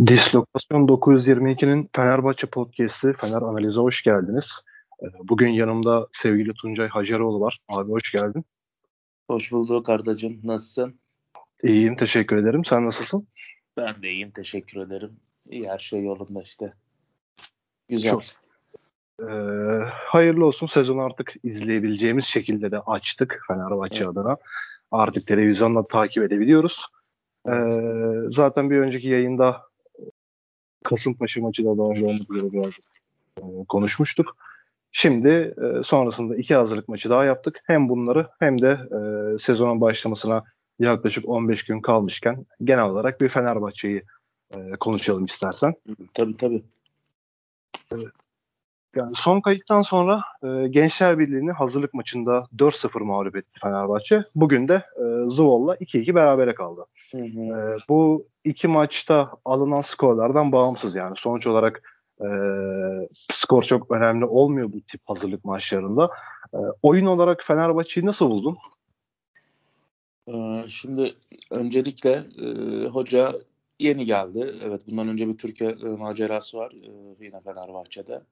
Dislokasyon 922'nin Fenerbahçe Podcast'i Fener Analiz'e hoş geldiniz. Ee, bugün yanımda sevgili Tuncay Haceroğlu var. Abi hoş geldin. Hoş bulduk Ardacığım. Nasılsın? İyiyim, teşekkür ederim. Sen nasılsın? Ben de iyiyim, teşekkür ederim. İyi, her şey yolunda işte. Güzel. Çok, e, hayırlı olsun. Sezonu artık izleyebileceğimiz şekilde de açtık Fenerbahçe evet. adına. Artık televizyonla takip edebiliyoruz. E, zaten bir önceki yayında Kasımpaşa maçı da dahil olmak üzere biraz e, konuşmuştuk. Şimdi e, sonrasında iki hazırlık maçı daha yaptık. Hem bunları hem de e, sezonun başlamasına yaklaşık 15 gün kalmışken genel olarak bir Fenerbahçe'yi e, konuşalım istersen. Tabii tabii. Evet. Yani son kayıttan sonra e, Gençler Birliği'ni hazırlık maçında 4-0 mağlup etti Fenerbahçe. Bugün de e, Zuvol'la 2-2 berabere kaldı. Hı hı. E, bu iki maçta alınan skorlardan bağımsız yani. Sonuç olarak e, skor çok önemli olmuyor bu tip hazırlık maçlarında. E, oyun olarak Fenerbahçe'yi nasıl buldun? Ee, şimdi öncelikle e, hoca yeni geldi. Evet bundan önce bir Türkiye e, macerası var e, yine Fenerbahçe'de.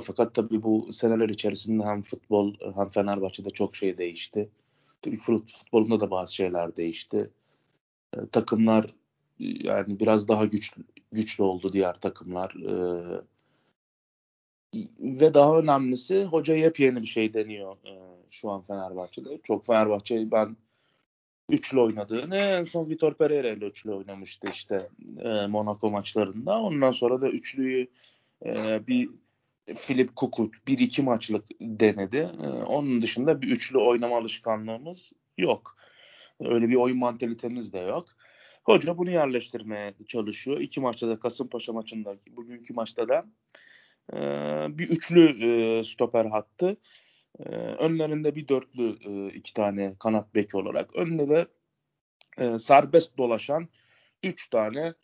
Fakat tabii bu seneler içerisinde hem futbol hem Fenerbahçe'de çok şey değişti. Türk futbolunda da bazı şeyler değişti. E, takımlar yani biraz daha güçlü, güçlü oldu diğer takımlar. E, ve daha önemlisi hoca yepyeni bir şey deniyor e, şu an Fenerbahçe'de. Çok Fenerbahçe'yi ben üçlü oynadığını en son Vitor Pereira ile üçlü oynamıştı işte e, Monaco maçlarında. Ondan sonra da üçlüyü e, bir Filip Kukut bir iki maçlık denedi. Ee, onun dışında bir üçlü oynama alışkanlığımız yok. Öyle bir oyun mantalitemiz de yok. Hoca bunu yerleştirmeye çalışıyor. İki maçta da Kasımpaşa maçında bugünkü maçta da e, bir üçlü e, stoper hattı. E, önlerinde bir dörtlü iki tane kanat beki olarak. Önünde de serbest dolaşan üç tane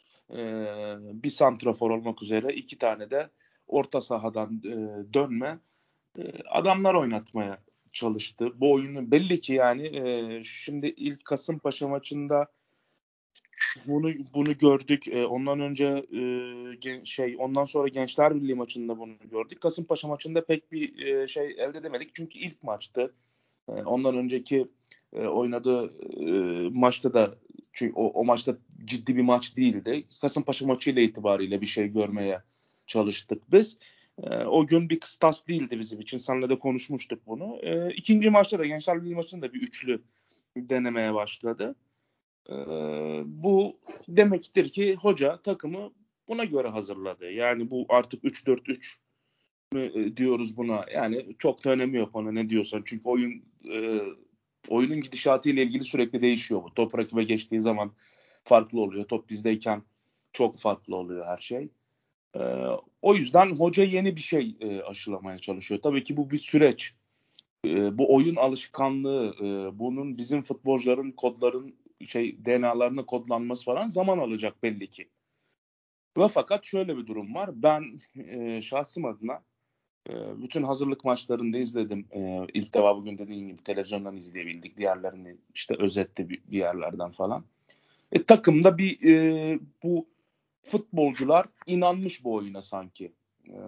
bir santrafor olmak üzere iki tane de orta sahadan e, dönme e, adamlar oynatmaya çalıştı. Bu oyunu belli ki yani e, şimdi ilk Kasımpaşa maçında bunu bunu gördük. E, ondan önce e, şey ondan sonra Gençler Birliği maçında bunu gördük. Kasımpaşa maçında pek bir e, şey elde edemedik çünkü ilk maçtı. E, ondan önceki e, oynadığı e, maçta da çünkü o, o maçta ciddi bir maç değildi. Kasımpaşa maçı ile itibariyle bir şey görmeye çalıştık biz. E, o gün bir kıstas değildi bizim için. Seninle de konuşmuştuk bunu. E, ikinci maçta da Gençler Birliği maçında bir üçlü denemeye başladı. E, bu demektir ki hoca takımı buna göre hazırladı. Yani bu artık 3-4-3 mü e, diyoruz buna. Yani çok da önemi yok ona ne diyorsan. Çünkü oyun e, oyunun gidişatı ile ilgili sürekli değişiyor bu. Top rakibe geçtiği zaman farklı oluyor. Top bizdeyken çok farklı oluyor her şey. E, o yüzden hoca yeni bir şey e, aşılamaya çalışıyor. Tabii ki bu bir süreç. E, bu oyun alışkanlığı, e, bunun bizim futbolcuların kodların şey DNA'larına kodlanması falan zaman alacak belli ki. Ve fakat şöyle bir durum var. Ben e, şahsım adına e, bütün hazırlık maçlarını izledim. E, ilk defa bugün dediğim gibi televizyondan izleyebildik. Diğerlerini işte özetti bir, bir yerlerden falan. E, takımda bir e, bu futbolcular inanmış bu oyuna sanki. E,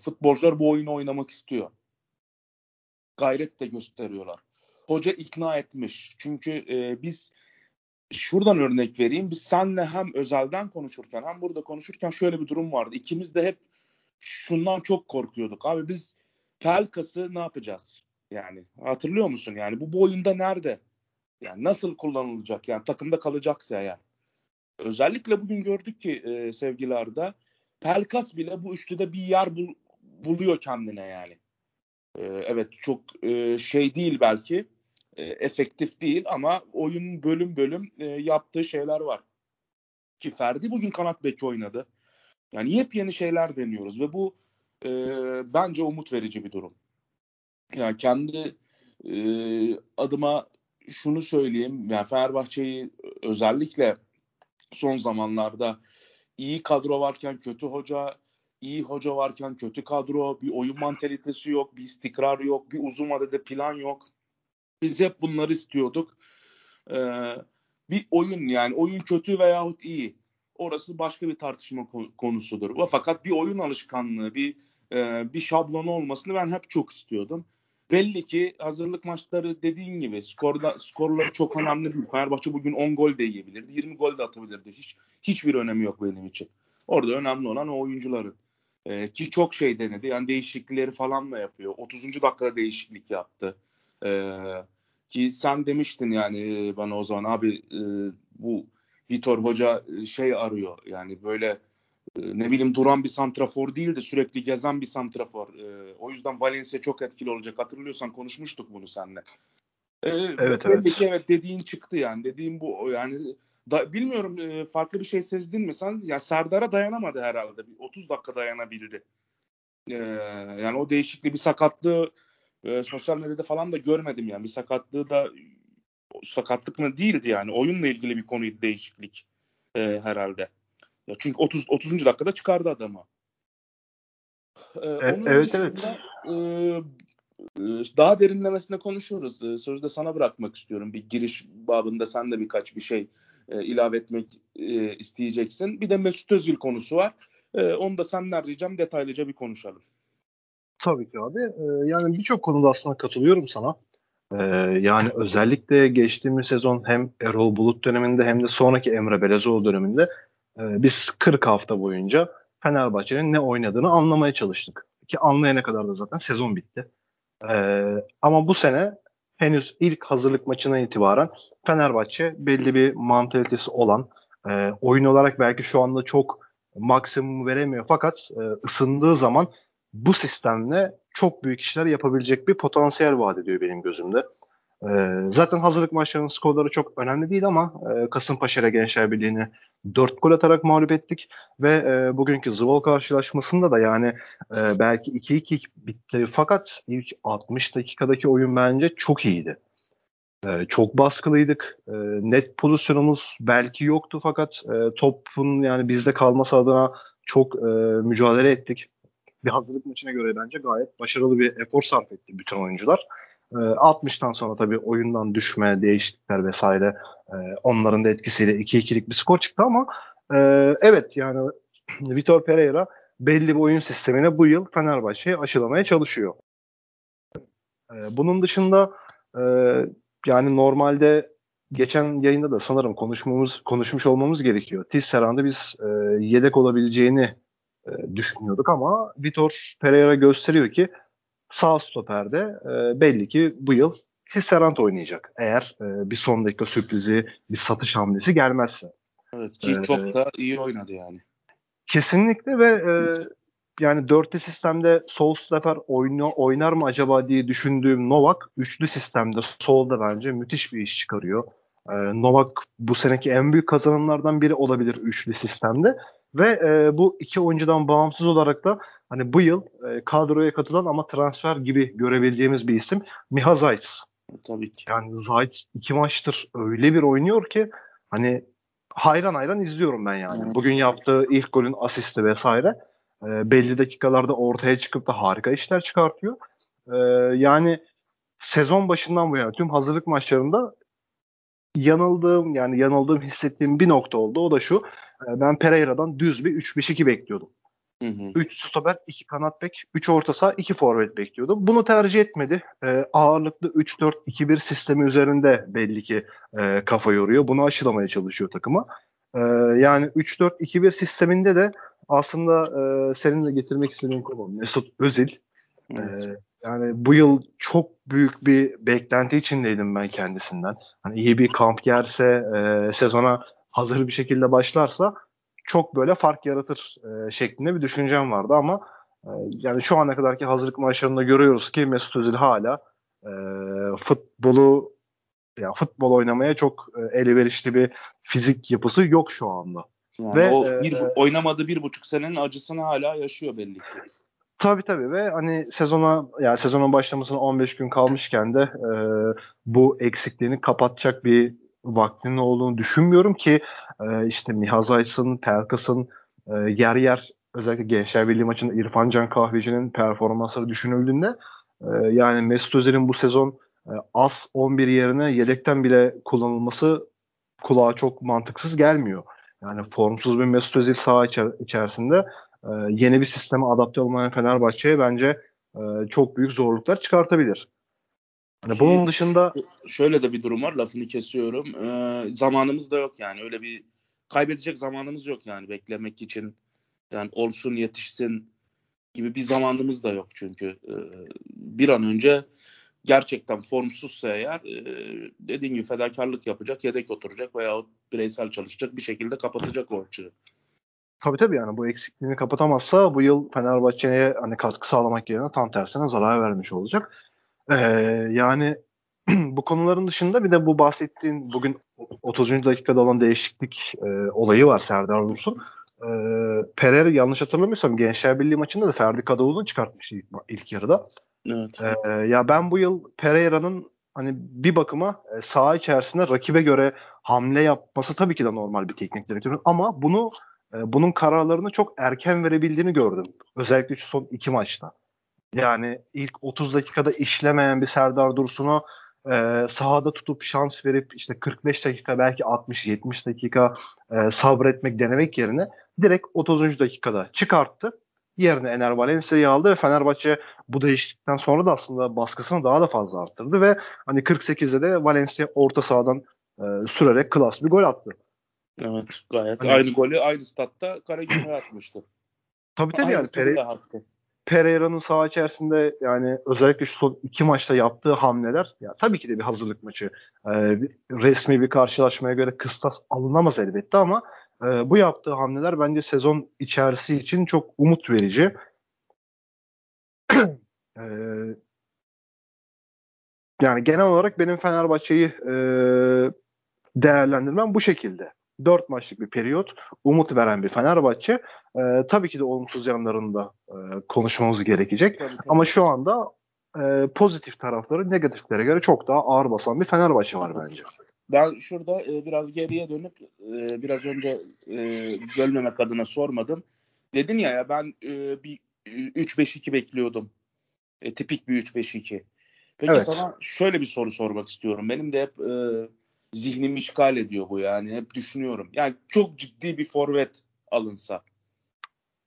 futbolcular bu oyunu oynamak istiyor. Gayret de gösteriyorlar. Hoca ikna etmiş. Çünkü e, biz şuradan örnek vereyim. Biz senle hem özelden konuşurken hem burada konuşurken şöyle bir durum vardı. İkimiz de hep şundan çok korkuyorduk. Abi biz Pelkas'ı ne yapacağız? Yani hatırlıyor musun? Yani bu, bu oyunda nerede? Yani nasıl kullanılacak? Yani takımda kalacaksa eğer. Özellikle bugün gördük ki e, sevgilerde Pelkas bile bu üçlüde bir yer bul, buluyor kendine yani. E, evet çok e, şey değil belki e, efektif değil ama oyun bölüm bölüm e, yaptığı şeyler var. Ki Ferdi bugün kanat beki oynadı. Yani yepyeni şeyler deniyoruz ve bu e, bence umut verici bir durum. Yani kendi e, adıma şunu söyleyeyim. Yani Fenerbahçe'yi özellikle son zamanlarda iyi kadro varken kötü hoca, iyi hoca varken kötü kadro, bir oyun mantalitesi yok, bir istikrar yok, bir uzun vadede plan yok. Biz hep bunları istiyorduk. Ee, bir oyun yani oyun kötü veyahut iyi. orası başka bir tartışma konusudur. Fakat bir oyun alışkanlığı, bir e, bir şablonu olmasını ben hep çok istiyordum. Belli ki hazırlık maçları dediğin gibi skorda skorları çok önemli değil. Fenerbahçe bugün 10 gol de yiyebilirdi. 20 gol de atabilirdi. Hiç hiçbir önemi yok benim için. Orada önemli olan o oyuncuların. Ee, ki çok şey denedi. Yani değişiklikleri falan da yapıyor. 30. dakikada değişiklik yaptı. Ee, ki sen demiştin yani e, bana o zaman abi e, bu Vitor Hoca e, şey arıyor. Yani böyle ne bileyim duran bir santrafor değil de sürekli gezen bir santrafor. E, o yüzden Valencia çok etkili olacak. Hatırlıyorsan konuşmuştuk bunu seninle. E, evet evet. evet dediğin çıktı yani. Dediğim bu yani da, bilmiyorum e, farklı bir şey sezdin mi sen? Ya Serdar'a dayanamadı herhalde. 30 dakika dayanabildi. E, yani o değişikliği bir sakatlığı e, sosyal medyada falan da görmedim yani. Bir sakatlığı da sakatlık mı değildi yani. Oyunla ilgili bir konuydu değişiklik e, herhalde. Ya çünkü 30 30. dakikada çıkardı adamı. Ee, e, onun evet dışında, evet. E, daha derinlemesine konuşuruz. E, sözü de sana bırakmak istiyorum. Bir giriş babında sen de birkaç bir şey e, ilave etmek e, isteyeceksin. Bir de Mesut Özil konusu var. E, onu da senden ricam detaylıca bir konuşalım. Tabii ki abi. E, yani birçok konuda aslında katılıyorum sana. E, yani özellikle geçtiğimiz sezon hem Erol Bulut döneminde hem de sonraki Emre Belezoğlu döneminde e, biz 40 hafta boyunca Fenerbahçe'nin ne oynadığını anlamaya çalıştık. Ki anlayana kadar da zaten sezon bitti. E, ama bu sene henüz ilk hazırlık maçına itibaren Fenerbahçe belli bir mantalitesi olan e, oyun olarak belki şu anda çok maksimum veremiyor fakat e, ısındığı zaman bu sistemle çok büyük işler yapabilecek bir potansiyel vaat ediyor benim gözümde. Ee, zaten hazırlık maçlarının skorları çok önemli değil ama e, Kasımpaşa ile Gençler Birliği'ni 4 gol atarak mağlup ettik ve e, bugünkü Zıval karşılaşmasında da yani e, belki 2-2 bitti fakat ilk 60 dakikadaki oyun bence çok iyiydi. E, çok baskılıydık. E, net pozisyonumuz belki yoktu fakat e, topun yani bizde kalması adına çok e, mücadele ettik. Bir hazırlık maçına göre bence gayet başarılı bir efor sarf etti bütün oyuncular. 60'tan ee, sonra tabii oyundan düşme, değişiklikler vesaire e, onların da etkisiyle 2-2'lik bir skor çıktı ama e, evet yani Vitor Pereira belli bir oyun sistemine bu yıl Fenerbahçe'yi aşılamaya çalışıyor. E, bunun dışında yani normalde geçen yayında da sanırım konuşmamız konuşmuş olmamız gerekiyor. Tisserand'ı biz yedek olabileceğini düşünüyorduk ama Vitor Pereira gösteriyor ki sağ stoperde e, belli ki bu yıl Tisserand oynayacak. Eğer e, bir son dakika sürprizi, bir satış hamlesi gelmezse. Evet ki ee, çok da iyi oynadı yani. Kesinlikle ve e, yani dörtlü sistemde sol stoper oyunu, oynar mı acaba diye düşündüğüm Novak üçlü sistemde solda bence müthiş bir iş çıkarıyor. E, Novak bu seneki en büyük kazanımlardan biri olabilir üçlü sistemde. Ve e, bu iki oyuncudan bağımsız olarak da hani bu yıl e, kadroya katılan ama transfer gibi görebileceğimiz bir isim Miha Zayt. Tabii ki. Yani Zayt iki maçtır öyle bir oynuyor ki hani hayran hayran izliyorum ben yani. Evet. Bugün yaptığı ilk golün asisti vesaire e, belli dakikalarda ortaya çıkıp da harika işler çıkartıyor. E, yani sezon başından bu yana tüm hazırlık maçlarında yanıldığım yani yanıldığım hissettiğim bir nokta oldu. O da şu. E, ben Pereira'dan düz bir 3-5-2 bekliyordum. 3 stoper, 2 kanat bek, 3 orta saha, 2 forvet bekliyordum. Bunu tercih etmedi. E, ağırlıklı 3-4-2-1 sistemi üzerinde belli ki e, kafa yoruyor. Bunu aşılamaya çalışıyor takıma. E, yani 3-4-2-1 sisteminde de aslında e, senin de getirmek istediğin konu Mesut Özil. Evet. E, yani bu yıl çok büyük bir beklenti içindeydim ben kendisinden. Hani iyi bir kamp yerse, e, sezona hazır bir şekilde başlarsa çok böyle fark yaratır e, şeklinde bir düşüncem vardı ama e, yani şu ana kadarki hazırlık maçlarında görüyoruz ki Mesut Özil hala e, futbolu ya futbol oynamaya çok e, elverişli bir fizik yapısı yok şu anda. Yani Ve o bir, e, oynamadığı bir buçuk senenin acısını hala yaşıyor belli ki. Tabii tabii ve hani sezona yani sezonun başlamasına 15 gün kalmışken de e, bu eksikliğini kapatacak bir vaktinin olduğunu düşünmüyorum ki e, işte Mihaz Aysın, Pelkas'ın e, yer yer özellikle Gençler Birliği maçında İrfan Can Kahveci'nin performansları düşünüldüğünde e, yani Mesut Özil'in bu sezon e, az 11 yerine yedekten bile kullanılması kulağa çok mantıksız gelmiyor. Yani formsuz bir Mesut Özil saha içer- içerisinde e, yeni bir sisteme adapte olmayan Fenerbahçe'ye bence e, çok büyük zorluklar çıkartabilir. Hani bunun dışında şöyle de bir durum var lafını kesiyorum. Ee, zamanımız da yok yani öyle bir kaybedecek zamanımız yok yani beklemek için. Yani olsun yetişsin gibi bir zamanımız da yok çünkü. Ee, bir an önce gerçekten formsuzsa eğer e, dediğin gibi fedakarlık yapacak, yedek oturacak veya bireysel çalışacak bir şekilde kapatacak o açığı. Tabii tabii yani bu eksikliğini kapatamazsa bu yıl Fenerbahçe'ye hani katkı sağlamak yerine tam tersine zarar vermiş olacak. Ee, yani bu konuların dışında bir de bu bahsettiğin bugün 30. dakikada olan değişiklik e, olayı var Serdar Dursun. E, Pereira yanlış hatırlamıyorsam Gençler Birliği maçında da Ferdi Kadıoğlu'nu çıkartmış ilk, ilk yarıda. Evet. E, ya ben bu yıl Pereira'nın hani bir bakıma e, saha içerisinde rakibe göre hamle yapması tabii ki de normal bir teknik direktör ama bunu bunun kararlarını çok erken verebildiğini gördüm. Özellikle şu son iki maçta. Yani ilk 30 dakikada işlemeyen bir Serdar Dursun'u e, sahada tutup şans verip işte 45 dakika belki 60-70 dakika e, sabretmek denemek yerine direkt 30. dakikada çıkarttı. Yerine Ener Valencia'yı aldı ve Fenerbahçe bu değişiklikten sonra da aslında baskısını daha da fazla arttırdı ve hani 48'de de Valencia orta sahadan e, sürerek klas bir gol attı. Evet gayet. Hani, aynı golü aynı statta Karagümrük'e atmıştı. Tabii tabii yani Pere, Pereira'nın saha içerisinde yani özellikle şu son iki maçta yaptığı hamleler ya tabii ki de bir hazırlık maçı. Ee, bir, resmi bir karşılaşmaya göre kıstas alınamaz elbette ama e, bu yaptığı hamleler bence sezon içerisi için çok umut verici. ee, yani genel olarak benim Fenerbahçe'yi e, değerlendirmem bu şekilde. 4 maçlık bir periyot umut veren bir Fenerbahçe. E, tabii ki de olumsuz yanlarında e, konuşmamız gerekecek. Tabii, tabii. Ama şu anda e, pozitif tarafları negatiflere göre çok daha ağır basan bir Fenerbahçe var bence. Ben şurada e, biraz geriye dönüp e, biraz önce e, bölmemek adına sormadım. Dedin ya ya ben e, bir 3-5-2 bekliyordum. E, tipik bir 3-5-2. Peki evet. sana şöyle bir soru sormak istiyorum. Benim de hep e, zihnimi işgal ediyor bu yani. Hep düşünüyorum. Yani çok ciddi bir forvet alınsa.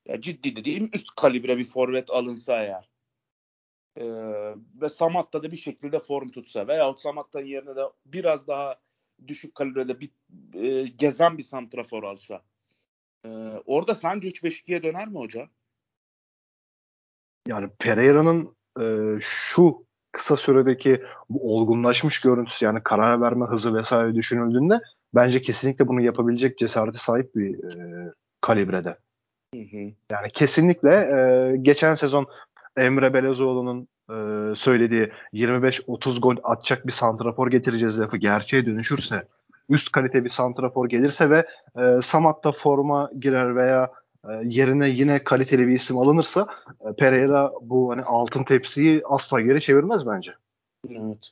Ya ciddi dediğim üst kalibre bir forvet alınsa eğer. Ee, ve Samat'ta da bir şekilde form tutsa veyahut Samatta'nın yerine de biraz daha düşük kalibrede bir e, gezen bir santrafor alsa. Ee, orada sence 3-5-2'ye döner mi hoca? Yani Pereira'nın e, şu kısa süredeki bu olgunlaşmış görüntüsü yani karar verme hızı vesaire düşünüldüğünde bence kesinlikle bunu yapabilecek cesarete sahip bir e, kalibrede. Hı hı. Yani kesinlikle e, geçen sezon Emre Belezoğlu'nun e, söylediği 25-30 gol atacak bir santrafor getireceğiz lafı gerçeğe dönüşürse üst kalite bir santrafor gelirse ve e, Samat'ta forma girer veya yerine yine kaliteli bir isim alınırsa e, Pereira bu hani altın tepsiyi asla geri çevirmez bence. Evet.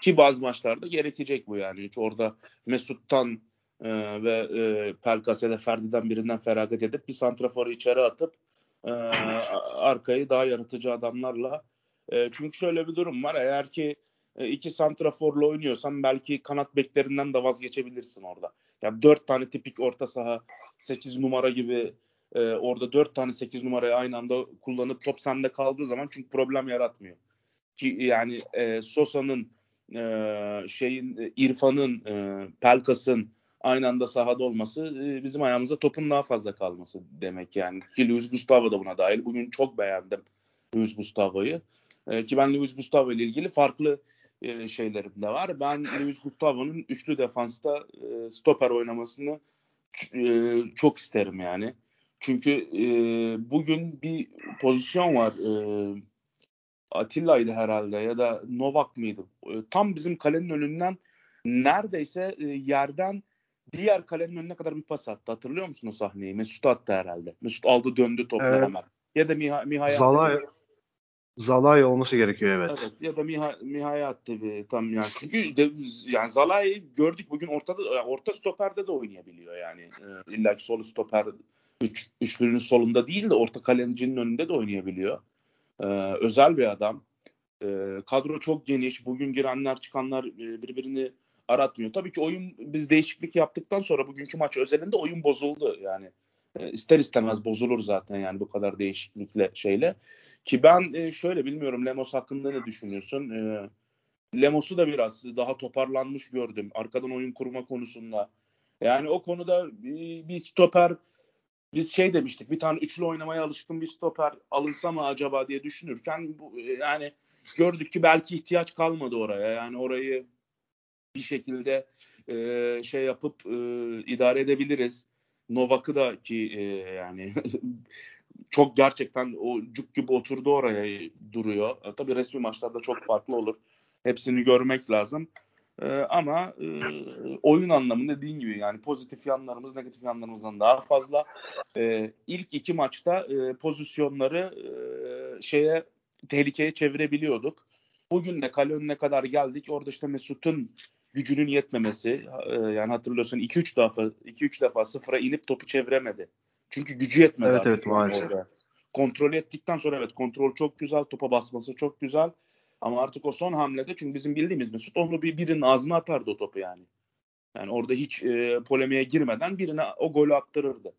Ki bazı maçlarda gerekecek bu yani. Hiç orada Mesut'tan e, ve e, Pelkas Ferdi'den birinden feragat edip bir santraforu içeri atıp e, arkayı daha yaratıcı adamlarla e, çünkü şöyle bir durum var. Eğer ki e, iki santraforla oynuyorsan belki kanat beklerinden de vazgeçebilirsin orada. Yani dört tane tipik orta saha 8 numara gibi e, orada dört tane 8 numarayı aynı anda kullanıp top sende kaldığı zaman çünkü problem yaratmıyor. Ki yani e, Sosa'nın e, şeyin e, İrfan'ın e, Pelkas'ın aynı anda sahada olması e, bizim ayağımıza topun daha fazla kalması demek yani. Ki Luis Gustavo da buna dahil. Bugün çok beğendim Luis Gustavo'yu. E, ki ben Luis Gustavo ile ilgili farklı e, şeylerim de var. Ben Luis Gustavo'nun üçlü defansta e, stoper oynamasını e, çok isterim yani. Çünkü e, bugün bir pozisyon var. E, Atilla'ydı herhalde ya da Novak mıydı? E, tam bizim kalenin önünden neredeyse e, yerden diğer kalenin önüne kadar bir pas attı. Hatırlıyor musun o sahneyi? Mesut attı herhalde. Mesut aldı döndü topla evet. hemen. Ya da Miha, Miha'ya Zalay, Zalay olması gerekiyor evet. Evet ya da Miha, Miha'ya attı bir tam yani. Çünkü de, yani Zalay gördük bugün ortada orta stoperde de oynayabiliyor yani. E, İlla ki sol stoper üç, üçlünün solunda değil de orta kalecinin önünde de oynayabiliyor. Ee, özel bir adam. Ee, kadro çok geniş. Bugün girenler çıkanlar e, birbirini aratmıyor. Tabii ki oyun biz değişiklik yaptıktan sonra bugünkü maç özelinde oyun bozuldu. Yani e, ister istemez bozulur zaten yani bu kadar değişiklikle şeyle. Ki ben e, şöyle bilmiyorum Lemos hakkında ne düşünüyorsun? Lemos'u da biraz daha toparlanmış gördüm. Arkadan oyun kurma konusunda. Yani o konuda bir stoper biz şey demiştik bir tane üçlü oynamaya alışkın bir stoper alınsa mı acaba diye düşünürken bu, yani gördük ki belki ihtiyaç kalmadı oraya. Yani orayı bir şekilde e, şey yapıp e, idare edebiliriz. Novak'ı da ki e, yani çok gerçekten o cuk gibi oturdu oraya duruyor. E, tabii resmi maçlarda çok farklı olur. Hepsini görmek lazım. E, ama e, oyun anlamında dediğin gibi yani pozitif yanlarımız negatif yanlarımızdan daha fazla. E, ilk iki maçta e, pozisyonları e, şeye tehlikeye çevirebiliyorduk. Bugün de kale önüne kadar geldik. Orada işte Mesut'un gücünün yetmemesi e, yani hatırlıyorsun 2-3 defa 2-3 defa sıfıra inip topu çeviremedi. Çünkü gücü yetmedi evet, evet, maalesef. orada. Kontrol ettikten sonra evet kontrol çok güzel, topa basması çok güzel. Ama artık o son hamlede çünkü bizim bildiğimiz Mesut onu bir birinin ağzına atardı o topu yani. Yani orada hiç e, polemiğe girmeden birine o golü attırırdı.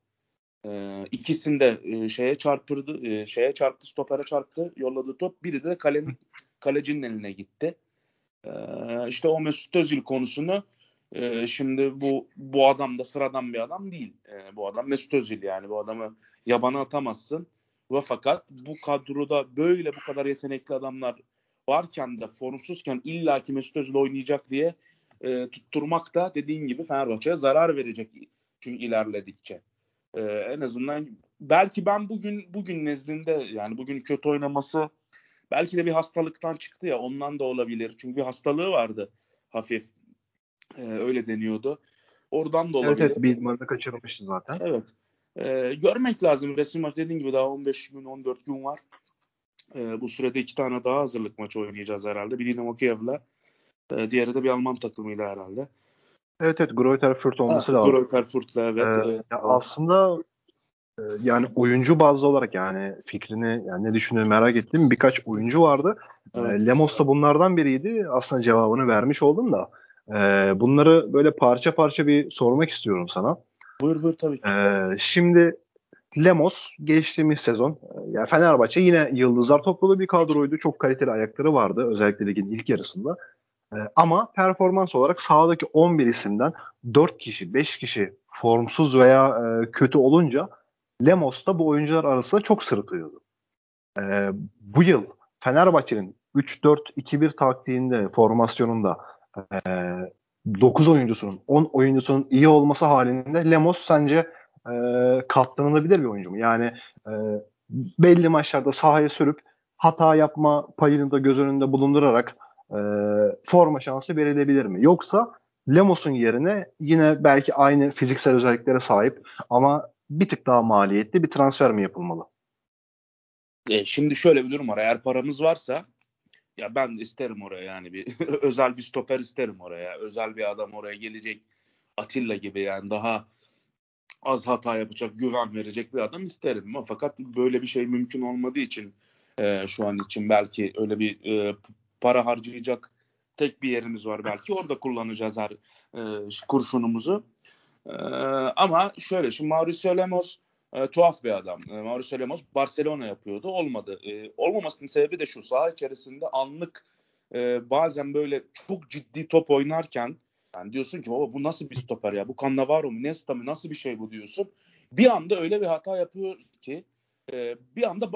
E, ikisinde e, şeye çarpırdı, e, şeye çarptı, stopere çarptı, yolladığı top. Biri de kalenin kalecinin eline gitti. E, işte o Mesut Özil konusunu e, şimdi bu bu adam da sıradan bir adam değil. E, bu adam Mesut Özil yani bu adamı yabana atamazsın. Ve fakat bu kadroda böyle bu kadar yetenekli adamlar varken de formsuzken illaki Mesut Özil oynayacak diye e, tutturmak da dediğin gibi Fenerbahçe'ye zarar verecek çünkü ilerledikçe. E, en azından belki ben bugün bugün nezdinde yani bugün kötü oynaması belki de bir hastalıktan çıktı ya ondan da olabilir. Çünkü bir hastalığı vardı hafif. E, öyle deniyordu. Oradan da olabilir. Evet, evet Bildman'da kaçırılmıştı zaten. Evet. E, görmek lazım. Resim maç dediğin gibi daha 15 gün 14 gün var. E, bu sürede iki tane daha hazırlık maçı oynayacağız herhalde. Bir Dinamo Kiev'le. E, diğeri de bir Alman takımıyla herhalde. Evet evet Greuther Fürth olması ha, lazım. Greuther Fürth'le evet. Ee, e, aslında e, yani oyuncu bazlı olarak yani fikrini yani ne düşündüğünü merak ettim. Birkaç oyuncu vardı. E, evet. Lemos da bunlardan biriydi. Aslında cevabını vermiş oldum da. E, bunları böyle parça parça bir sormak istiyorum sana. Buyur buyur tabii ki. Şimdi Lemos geçtiğimiz sezon e, yani Fenerbahçe yine yıldızlar topladığı bir kadroydu. Çok kaliteli ayakları vardı özellikle ligin ilk yarısında. E, ama performans olarak sahadaki 11 isimden 4 kişi, 5 kişi formsuz veya e, kötü olunca Lemos da bu oyuncular arasında çok sırıtıyordu. E, bu yıl Fenerbahçe'nin 3-4-2-1 taktiğinde, formasyonunda e, 9 oyuncusunun, 10 oyuncusunun iyi olması halinde Lemos sence e, katlanılabilir bir oyuncu mu? Yani e, belli maçlarda sahaya sürüp hata yapma payını da göz önünde bulundurarak e, forma şansı verilebilir mi? Yoksa Lemos'un yerine yine belki aynı fiziksel özelliklere sahip ama bir tık daha maliyetli bir transfer mi yapılmalı? E, şimdi şöyle bir durum var. Eğer paramız varsa ya ben isterim oraya yani bir özel bir stoper isterim oraya. Özel bir adam oraya gelecek. Atilla gibi yani daha az hata yapacak, güven verecek bir adam isterim ama fakat böyle bir şey mümkün olmadığı için e, şu an için belki öyle bir e, para harcayacak tek bir yerimiz var belki orada kullanacağız her e, kurşunumuzu. E, ama şöyle şimdi Mauricio Lemos e, tuhaf bir adam. E, Mauricio Lemos Barcelona yapıyordu. Olmadı. E, olmamasının sebebi de şu. Saha içerisinde anlık e, bazen böyle çok ciddi top oynarken yani diyorsun ki baba bu nasıl bir stoper ya? Bu Cannavaro mu? Nesta mı? Nasıl bir şey bu diyorsun. Bir anda öyle bir hata yapıyor ki e, bir anda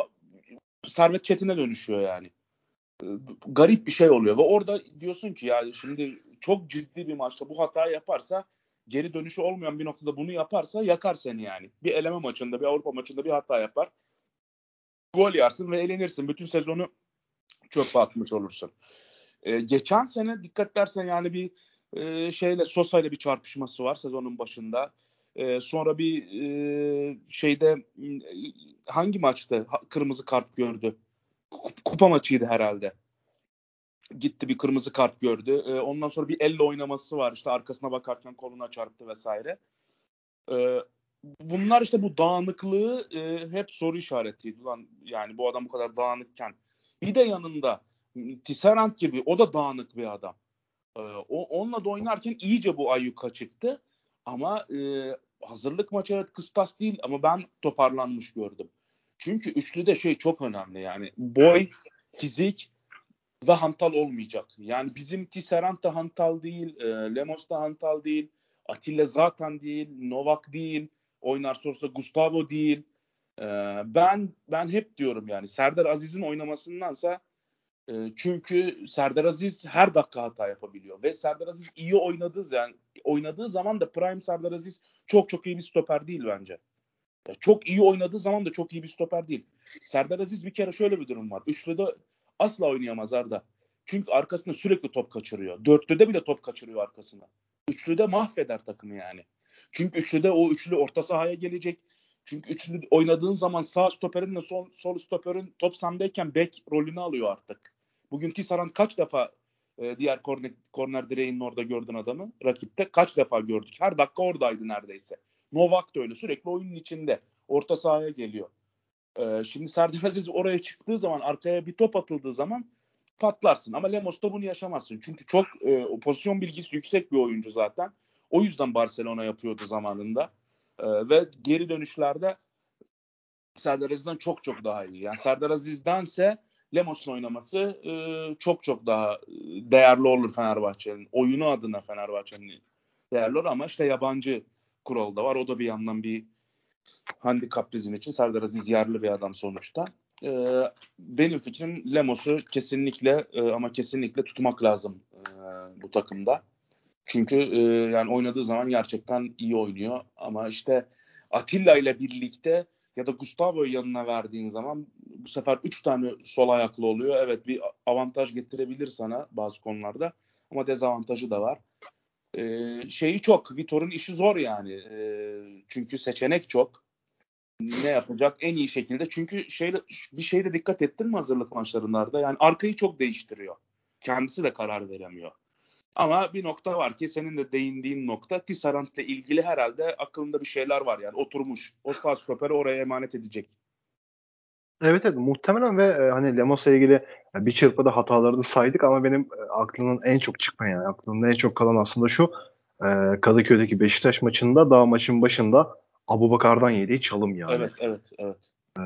Servet Çetin'e dönüşüyor yani. E, garip bir şey oluyor ve orada diyorsun ki ya şimdi çok ciddi bir maçta bu hatayı yaparsa geri dönüşü olmayan bir noktada bunu yaparsa yakar seni yani. Bir eleme maçında, bir Avrupa maçında bir hata yapar. Gol yarsın ve elenirsin. Bütün sezonu çöpe atmış olursun. Ee, geçen sene dikkat dersen yani bir e, şeyle Sosa ile bir çarpışması var sezonun başında. E, sonra bir e, şeyde hangi maçta kırmızı kart gördü? Kupa maçıydı herhalde. Gitti bir kırmızı kart gördü. E, ondan sonra bir elle oynaması var. İşte arkasına bakarken koluna çarptı vesaire. E, bunlar işte bu dağınıklığı e, hep soru işaretiydi. Ulan yani bu adam bu kadar dağınıkken. Bir de yanında Tisserand gibi o da dağınık bir adam. E, o onunla da oynarken iyice bu ayyuka çıktı. Ama e, hazırlık maçı evet kıstas değil ama ben toparlanmış gördüm. Çünkü üçlüde şey çok önemli yani boy, fizik ve hantal olmayacak. Yani bizim Tisserand da hantal değil, e, Lemos da hantal değil, Atilla zaten değil, Novak değil, oynar sorsa Gustavo değil. E, ben ben hep diyorum yani Serdar Aziz'in oynamasındansa e, çünkü Serdar Aziz her dakika hata yapabiliyor ve Serdar Aziz iyi oynadığı yani oynadığı zaman da prime Serdar Aziz çok çok iyi bir stoper değil bence. Çok iyi oynadığı zaman da çok iyi bir stoper değil. Serdar Aziz bir kere şöyle bir durum var. Üçlüde asla oynayamaz Arda. Çünkü arkasında sürekli top kaçırıyor. Dörtlüde bile top kaçırıyor arkasına. Üçlüde mahveder takımı yani. Çünkü üçlüde o üçlü orta sahaya gelecek. Çünkü üçlü oynadığın zaman sağ stoperinle sol, sol stoperin top sendeyken bek rolünü alıyor artık. Bugün Tisserand kaç defa e, diğer korner, korner direğinin orada gördün adamı rakipte kaç defa gördük. Her dakika oradaydı neredeyse. Novak da öyle sürekli oyunun içinde. Orta sahaya geliyor. Ee, şimdi Serdar Aziz oraya çıktığı zaman arkaya bir top atıldığı zaman patlarsın. Ama Lemos'ta bunu yaşamazsın. Çünkü çok e, pozisyon bilgisi yüksek bir oyuncu zaten. O yüzden Barcelona yapıyordu zamanında. E, ve geri dönüşlerde Serdar Aziz'den çok çok daha iyi. Yani Serdar Aziz'dense Lemos'un oynaması e, çok çok daha değerli olur Fenerbahçe'nin. Oyunu adına Fenerbahçe'nin değerli olur ama işte yabancı kural da var. O da bir yandan bir handikap bizim için. Serdar Aziz yerli bir adam sonuçta. Ee, benim fikrim Lemos'u kesinlikle e, ama kesinlikle tutmak lazım e, bu takımda. Çünkü e, yani oynadığı zaman gerçekten iyi oynuyor. Ama işte Atilla ile birlikte ya da Gustavo'yu yanına verdiğin zaman bu sefer 3 tane sol ayaklı oluyor. Evet bir avantaj getirebilir sana bazı konularda ama dezavantajı da var. Ee, şeyi çok, Vitor'un işi zor yani. Ee, çünkü seçenek çok. Ne yapacak en iyi şekilde. Çünkü şeyle, bir şeyde dikkat ettin mi hazırlık maçlarında? Yani arkayı çok değiştiriyor. Kendisi de karar veremiyor. Ama bir nokta var ki senin de değindiğin nokta Tisserand'la ilgili herhalde aklında bir şeyler var yani oturmuş. O sağ stoperi oraya emanet edecek. Evet evet muhtemelen ve e, hani Lemos'la ilgili e, bir çırpıda hatalarını saydık ama benim e, aklımın en çok çıkmayan yani aklımda en çok kalan aslında şu e, Kadıköy'deki Beşiktaş maçında daha maçın başında Abu Bakar'dan yediği çalım yani. Evet evet evet. E,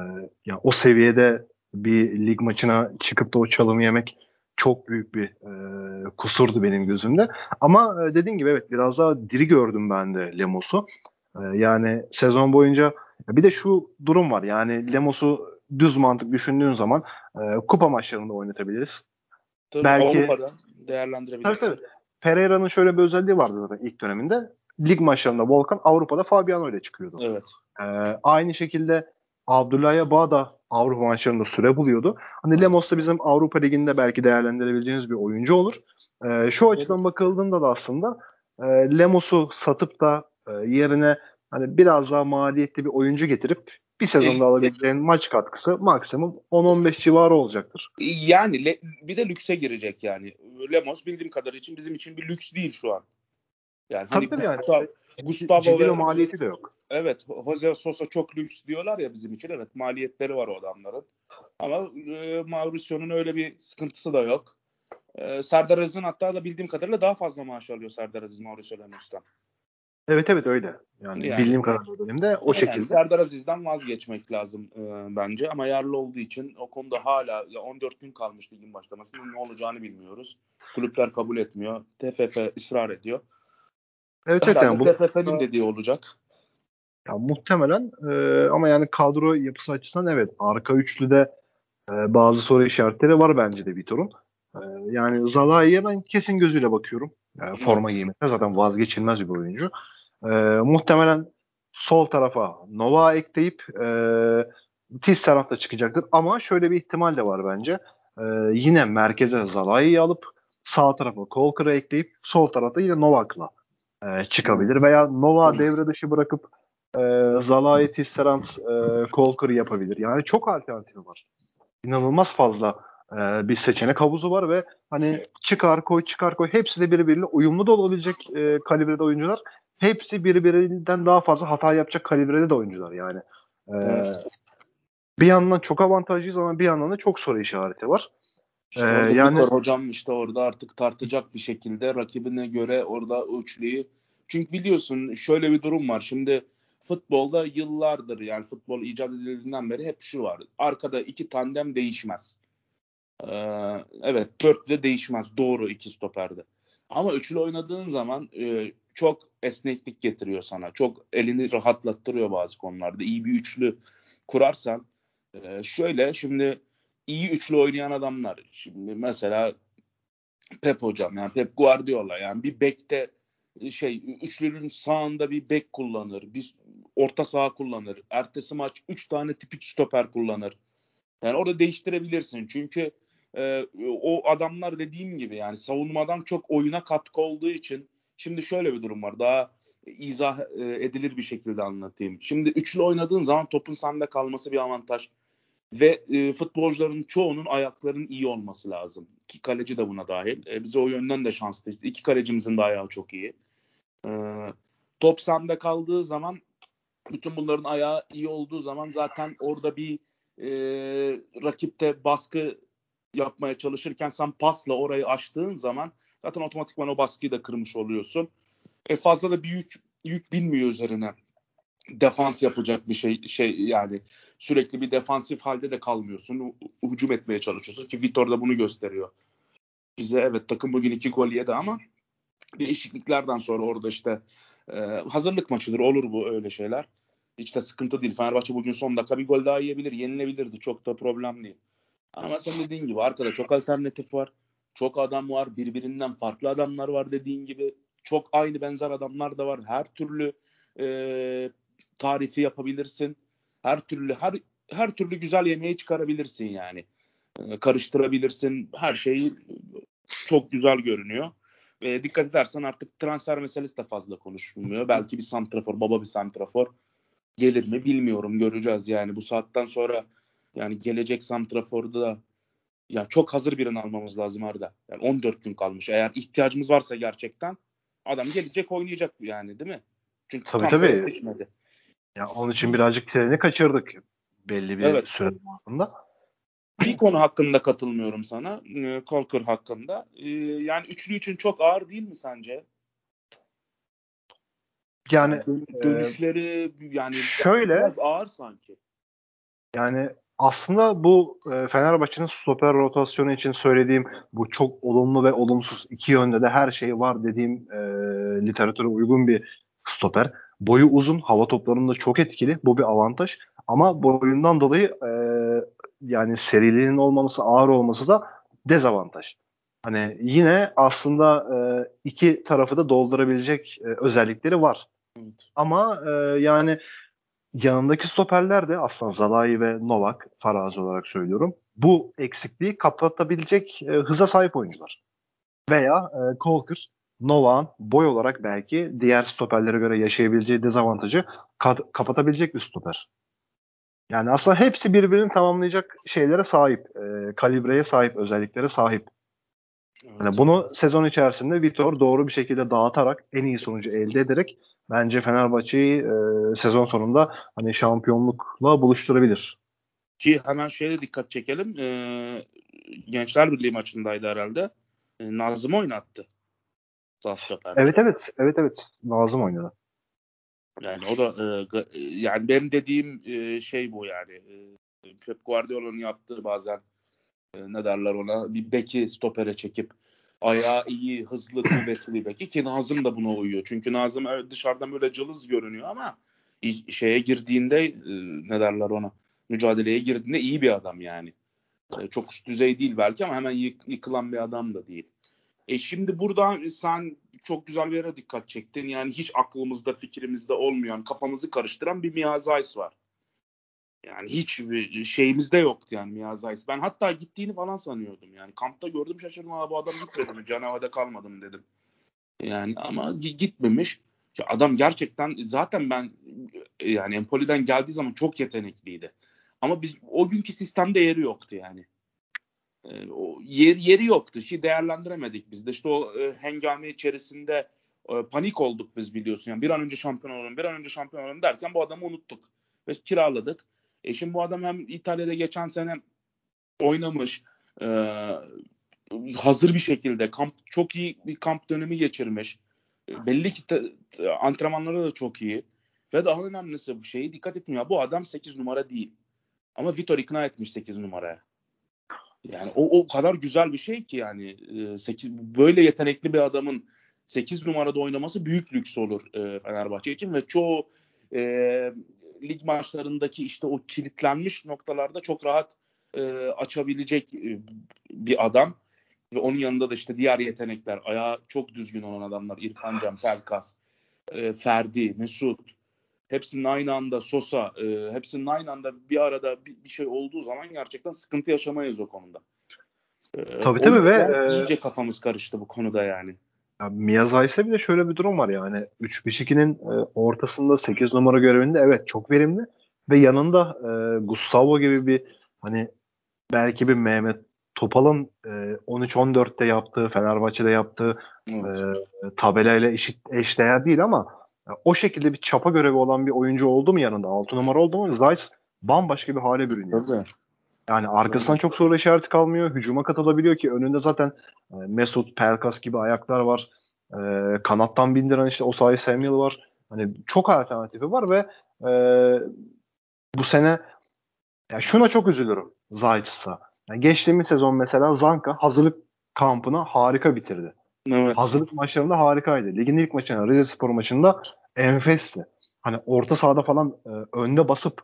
ya o seviyede bir lig maçına çıkıp da o çalımı yemek çok büyük bir e, kusurdu benim gözümde. Ama e, dediğin gibi evet biraz daha diri gördüm ben de Lemos'u. E, yani sezon boyunca bir de şu durum var. Yani Lemos'u düz mantık düşündüğün zaman e, kupa maçlarında oynatabiliriz. Tabii Belki Avrupa'da değerlendirebiliriz. Tabii tabii. Pereira'nın şöyle bir özelliği vardı zaten ilk döneminde. Lig maçlarında Volkan Avrupa'da Fabiano ile çıkıyordu. Evet. E, aynı şekilde Abdullah Bağ da Avrupa maçlarında süre buluyordu. Hani Lemos da bizim Avrupa Ligi'nde belki değerlendirebileceğiniz bir oyuncu olur. E, şu açıdan evet. bakıldığında da aslında e, Lemos'u satıp da e, yerine hani biraz daha maliyetli bir oyuncu getirip bir sezonda alabileceğin maç katkısı maksimum 10-15 civarı olacaktır. Yani le, bir de lükse girecek yani. Lemos bildiğim kadar için bizim için bir lüks değil şu an. Yani hani tabii yani. Gustavo, Gustavo ve maliyeti de yok. Evet, Jose Sosa çok lüks diyorlar ya bizim için. Evet, maliyetleri var o adamların. Ama e, Mauricio'nun öyle bir sıkıntısı da yok. E, Serdar Aziz'in hatta da bildiğim kadarıyla daha fazla maaş alıyor Serdar Aziz Mauricio Lemos'tan. Evet evet öyle. Yani, yani bildiğim kadarıyla bölümde o yani şekilde. Serdar Aziz'den vazgeçmek lazım e, bence ama yerli olduğu için o konuda hala ya 14 gün kalmış ligin başlamasında ne olacağını bilmiyoruz. Kulüpler kabul etmiyor. TFF ısrar ediyor. Evet evet yani bu TFF'nin dediği olacak. Ya muhtemelen e, ama yani kadro yapısı açısından evet arka üçlüde e, bazı soru işaretleri var bence de Vitor'un. E, yani Zalai'ye ben kesin gözüyle bakıyorum. Yani forma giymekte zaten vazgeçilmez bir oyuncu. E, muhtemelen sol tarafa Nova ekleyip e, Tisserand da çıkacaktır. Ama şöyle bir ihtimal de var bence. E, yine merkeze Zalai'yi alıp sağ tarafa Colker'ı ekleyip sol tarafta yine Novak'la e, çıkabilir. Veya Nova devre dışı bırakıp e, Zalai Tisserand e, Colker'ı yapabilir. Yani çok alternatifi var. İnanılmaz fazla e, bir seçenek havuzu var ve hani çıkar koy çıkar koy hepsi de birbiriyle uyumlu da olabilecek e, kalibrede oyuncular. Hepsi birbirinden daha fazla hata yapacak kalibrede de oyuncular yani. E, Bir yandan çok avantajlıyız ama bir yandan da çok soru işareti var. İşte ee, yani hocam işte orada artık tartacak bir şekilde rakibine göre orada üçlüyü. Çünkü biliyorsun şöyle bir durum var. Şimdi futbolda yıllardır yani futbol icat edildiğinden beri hep şu var. Arkada iki tandem değişmez. Ee, evet dörtlü de değişmez. Doğru iki stoperde. Ama üçlü oynadığın zaman e, çok esneklik getiriyor sana. Çok elini rahatlattırıyor bazı konularda. İyi bir üçlü kurarsan e, şöyle şimdi iyi üçlü oynayan adamlar. Şimdi mesela Pep hocam yani Pep Guardiola yani bir bekte şey üçlünün sağında bir bek kullanır. Bir orta saha kullanır. Ertesi maç üç tane tipik stoper kullanır. Yani orada değiştirebilirsin. Çünkü e, o adamlar dediğim gibi yani savunmadan çok oyuna katkı olduğu için şimdi şöyle bir durum var. Daha izah e, edilir bir şekilde anlatayım. Şimdi üçlü oynadığın zaman topun sende kalması bir avantaj. Ve e, futbolcuların çoğunun ayaklarının iyi olması lazım. Ki kaleci de buna dahil. E, bize o yönden de şanslıyız. İki kalecimizin de ayağı çok iyi. E, top sende kaldığı zaman bütün bunların ayağı iyi olduğu zaman zaten orada bir e, rakipte baskı yapmaya çalışırken sen pasla orayı açtığın zaman zaten otomatikman o baskıyı da kırmış oluyorsun. E fazla da büyük yük binmiyor üzerine. Defans yapacak bir şey şey yani sürekli bir defansif halde de kalmıyorsun. Hücum etmeye çalışıyorsun ki Vitor da bunu gösteriyor. Bize evet takım bugün iki gol yedi ama değişikliklerden sonra orada işte e, hazırlık maçıdır olur bu öyle şeyler. Hiç de sıkıntı değil. Fenerbahçe bugün son dakika bir gol daha yiyebilir. Yenilebilirdi. Çok da problem değil. Ama sen dediğin gibi arkada çok alternatif var. Çok adam var. Birbirinden farklı adamlar var dediğin gibi. Çok aynı benzer adamlar da var. Her türlü e, tarifi yapabilirsin. Her türlü her her türlü güzel yemeği çıkarabilirsin yani. E, karıştırabilirsin. Her şeyi çok güzel görünüyor. Ve dikkat edersen artık transfer meselesi de fazla konuşulmuyor. Belki bir santrafor, baba bir santrafor gelir mi bilmiyorum. Göreceğiz yani bu saatten sonra yani gelecek santraforda da ya çok hazır birini almamız lazım Arda. Yani 14 gün kalmış. Eğer ihtiyacımız varsa gerçekten adam gelecek oynayacak yani değil mi? Çünkü tabii tabii. Yetişmedi. Ya onun için birazcık treni kaçırdık belli bir evet. süre aslında. Bir konu hakkında katılmıyorum sana. E, Kolker hakkında. E, yani üçlü için çok ağır değil mi sence? Yani dönüşleri e, yani şöyle biraz ağır sanki. Yani aslında bu e, Fenerbahçe'nin stoper rotasyonu için söylediğim bu çok olumlu ve olumsuz iki yönde de her şey var dediğim e, literatüre uygun bir stoper. Boyu uzun, hava toplarında çok etkili. Bu bir avantaj. Ama boyundan dolayı e, yani seriliğinin olmaması, ağır olması da dezavantaj. Hani yine aslında e, iki tarafı da doldurabilecek e, özellikleri var. Evet. Ama e, yani yanındaki stoperler de aslında Zalai ve Novak farazi olarak söylüyorum. Bu eksikliği kapatabilecek e, hıza sahip oyuncular. Veya e, Kolker, Novak'ın boy olarak belki diğer stoperlere göre yaşayabileceği dezavantajı ka- kapatabilecek bir stoper. Yani aslında hepsi birbirini tamamlayacak şeylere sahip, e, kalibreye sahip, özelliklere sahip. Yani bunu sezon içerisinde Vitor doğru bir şekilde dağıtarak en iyi sonucu elde ederek bence Fenerbahçe'yi e, sezon sonunda hani şampiyonlukla buluşturabilir. Ki hemen şeye dikkat çekelim. E, Gençler Birliği maçındaydı herhalde. E, Nazım oynattı. Evet evet. Evet evet. Nazım oynadı. Yani o da e, yani benim dediğim e, şey bu yani. E, Pep Guardiola'nın yaptığı bazen e, ne derler ona bir beki stopere çekip ayağı iyi, hızlı, kuvvetli beki ki Nazım da buna uyuyor. Çünkü Nazım dışarıdan böyle cılız görünüyor ama şeye girdiğinde e, ne derler ona mücadeleye girdiğinde iyi bir adam yani. E, çok üst düzey değil belki ama hemen yık, yıkılan bir adam da değil. E şimdi burada sen çok güzel bir yere dikkat çektin. Yani hiç aklımızda, fikrimizde olmayan, kafamızı karıştıran bir Mia Zeiss var. Yani hiç şeyimizde yoktu yani Mia Zeiss. Ben hatta gittiğini falan sanıyordum. Yani kampta gördüm şaşırdım. Aa, bu adam gitmedi mi? Canava'da kalmadım dedim. Yani ama gitmemiş. Ya adam gerçekten zaten ben yani Empoli'den geldiği zaman çok yetenekliydi. Ama biz o günkü sistemde yeri yoktu yani. E, o yer, yeri yoktu. Şey değerlendiremedik biz de. İşte o e, hengame içerisinde e, panik olduk biz biliyorsun. Yani bir an önce şampiyon olalım, bir an önce şampiyon olalım derken bu adamı unuttuk. Ve kiraladık. E şimdi bu adam hem İtalya'da geçen sene oynamış. e, hazır bir şekilde kamp çok iyi bir kamp dönemi geçirmiş. E, belli ki te, antrenmanları da çok iyi. Ve daha önemlisi bu şeyi dikkat etmiyor. Bu adam 8 numara değil. Ama Vitor ikna etmiş 8 numaraya. Yani o, o kadar güzel bir şey ki yani 8 böyle yetenekli bir adamın 8 numarada oynaması büyük lüks olur e, Fenerbahçe için ve çoğu e, lig maçlarındaki işte o kilitlenmiş noktalarda çok rahat e, açabilecek e, bir adam ve onun yanında da işte diğer yetenekler ayağı çok düzgün olan adamlar İrfan Can, Pelkas, e, Ferdi, Mesut hepsinin aynı anda Sosa e, hepsinin aynı anda bir arada bir, bir şey olduğu zaman gerçekten sıkıntı yaşamayız o konuda. E, tabii tabii ve iyice kafamız karıştı bu konuda yani. Ya Miyazayse bir de şöyle bir durum var yani 3-5-2'nin e, ortasında 8 numara görevinde evet çok verimli ve yanında e, Gustavo gibi bir hani belki bir Mehmet Topal'ın e, 13-14'te yaptığı Fenerbahçe'de yaptığı evet. e, tabelayla eşit eşdeğer değil ama e, o şekilde bir çapa görevi olan bir oyuncu oldu mu yanında 6 numara oldu mu Zayt bambaşka bir hale bürünüyor. Tabii. Yani arkasından çok soru işareti kalmıyor. Hücuma katılabiliyor ki önünde zaten e, Mesut, Pelkas gibi ayaklar var. E, kanattan bindiren işte Osayi Samuel var. Hani çok alternatifi var ve e, bu sene ya şuna çok üzülürüm Zayt'sa. Yani geçtiğimiz sezon mesela Zanka hazırlık kampına harika bitirdi. Evet. Hazırlık maçlarında harikaydı. Ligin ilk maçında Rize Spor maçında enfesti. Hani orta sahada falan e, önde basıp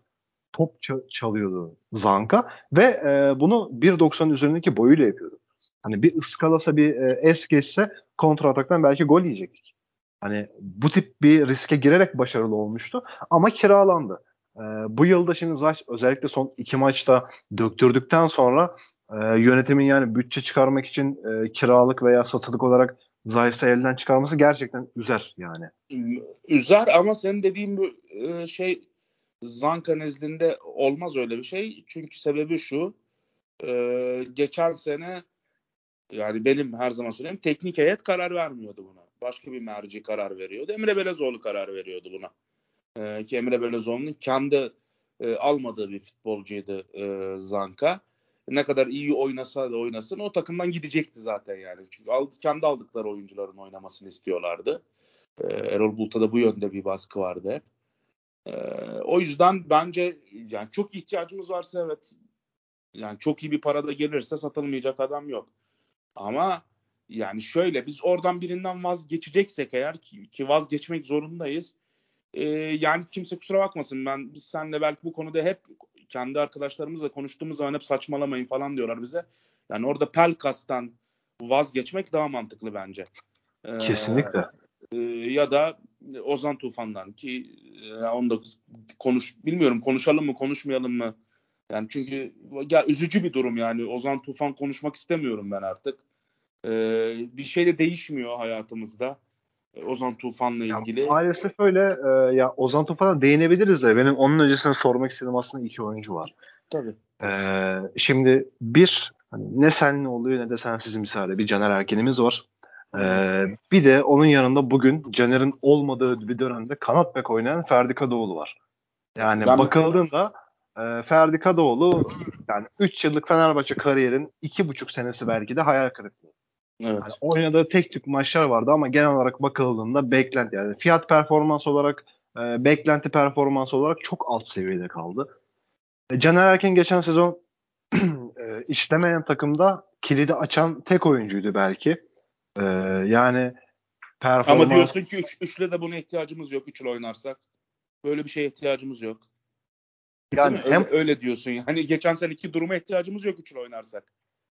top çalıyordu Zanka ve e, bunu 1.90 üzerindeki boyuyla yapıyordu. Hani bir ıskalasa bir e, es geçse kontra ataktan belki gol yiyecektik. Hani bu tip bir riske girerek başarılı olmuştu ama kiralandı. E, bu yılda şimdi Zaç özellikle son iki maçta döktürdükten sonra e, yönetimin yani bütçe çıkarmak için e, kiralık veya satılık olarak Zayt'ı elden çıkarması gerçekten üzer yani. Üzer ama senin dediğin bu e, şey Zanka nezdinde olmaz öyle bir şey. Çünkü sebebi şu. E, geçen sene yani benim her zaman söyleyeyim teknik heyet karar vermiyordu buna. Başka bir merci karar veriyordu. Emre Belezoğlu karar veriyordu buna. E, ki Emre Belezoğlu'nun kendi e, almadığı bir futbolcuydu e, Zanka. Ne kadar iyi oynasa da oynasın o takımdan gidecekti zaten yani. Çünkü aldı, kendi aldıkları oyuncuların oynamasını istiyorlardı. E, Erol Bulut'a da bu yönde bir baskı vardı hep. Ee, o yüzden bence yani çok ihtiyacımız varsa evet yani çok iyi bir para da gelirse satılmayacak adam yok. Ama yani şöyle biz oradan birinden vazgeçeceksek eğer ki, ki vazgeçmek zorundayız. E, yani kimse kusura bakmasın ben biz seninle belki bu konuda hep kendi arkadaşlarımızla konuştuğumuz zaman hep saçmalamayın falan diyorlar bize. Yani orada Pelkas'tan vazgeçmek daha mantıklı bence. Ee, Kesinlikle. E, ya da Ozan Tufan'dan ki e, onu da konuş bilmiyorum konuşalım mı konuşmayalım mı? Yani çünkü ya üzücü bir durum yani Ozan Tufan konuşmak istemiyorum ben artık. Ee, bir şey de değişmiyor hayatımızda. E, Ozan Tufan'la ilgili. Ya, maalesef öyle. E, ya Ozan Tufan'a değinebiliriz de benim onun öncesinde sormak istediğim aslında iki oyuncu var. Tabii. E, şimdi bir hani ne senle oluyor ne de sensiz misali bir Caner Erken'imiz var. Ee, bir de onun yanında bugün Caner'in olmadığı bir dönemde kanat bek oynayan Ferdi Kadıoğlu var. Yani ben bakıldığında e, Ferdi Kadıoğlu yani 3 yıllık Fenerbahçe kariyerin 2,5 senesi belki de hayal kırıklığı. Evet. Yani oynadığı tek tük maçlar vardı ama genel olarak bakıldığında beklenti yani fiyat performans olarak e, beklenti performans olarak çok alt seviyede kaldı. E, Caner Erkin geçen sezon e, işlemeyen takımda kilidi açan tek oyuncuydu belki. Ee, yani performans... Ama diyorsun ki üç, de buna ihtiyacımız yok. Üçlü oynarsak. Böyle bir şeye ihtiyacımız yok. Yani hem öyle, öyle diyorsun. Hani geçen seneki duruma ihtiyacımız yok üçlü oynarsak.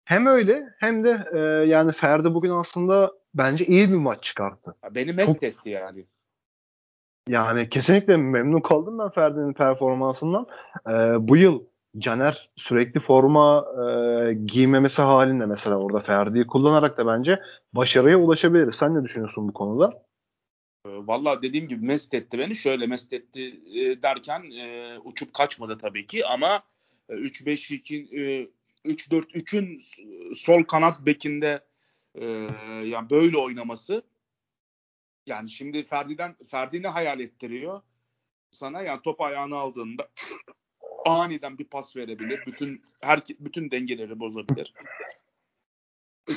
Hem öyle hem de e, yani Ferdi bugün aslında bence iyi bir maç çıkarttı. Beni mest Çok... etti yani. Yani kesinlikle memnun kaldım ben Ferdi'nin performansından. E, bu yıl Caner sürekli forma e, giymemesi halinde mesela orada Ferdi'yi kullanarak da bence başarıya ulaşabilir. Sen ne düşünüyorsun bu konuda? Ee, Valla dediğim gibi mest etti beni. Şöyle mest etti e, derken e, uçup kaçmadı tabii ki ama 3-5-2 e, 3-4-3'ün sol kanat bekinde e, yani böyle oynaması yani şimdi Ferdi'den Ferdi hayal ettiriyor sana yani top ayağını aldığında Aniden bir pas verebilir. Bütün her bütün dengeleri bozabilir.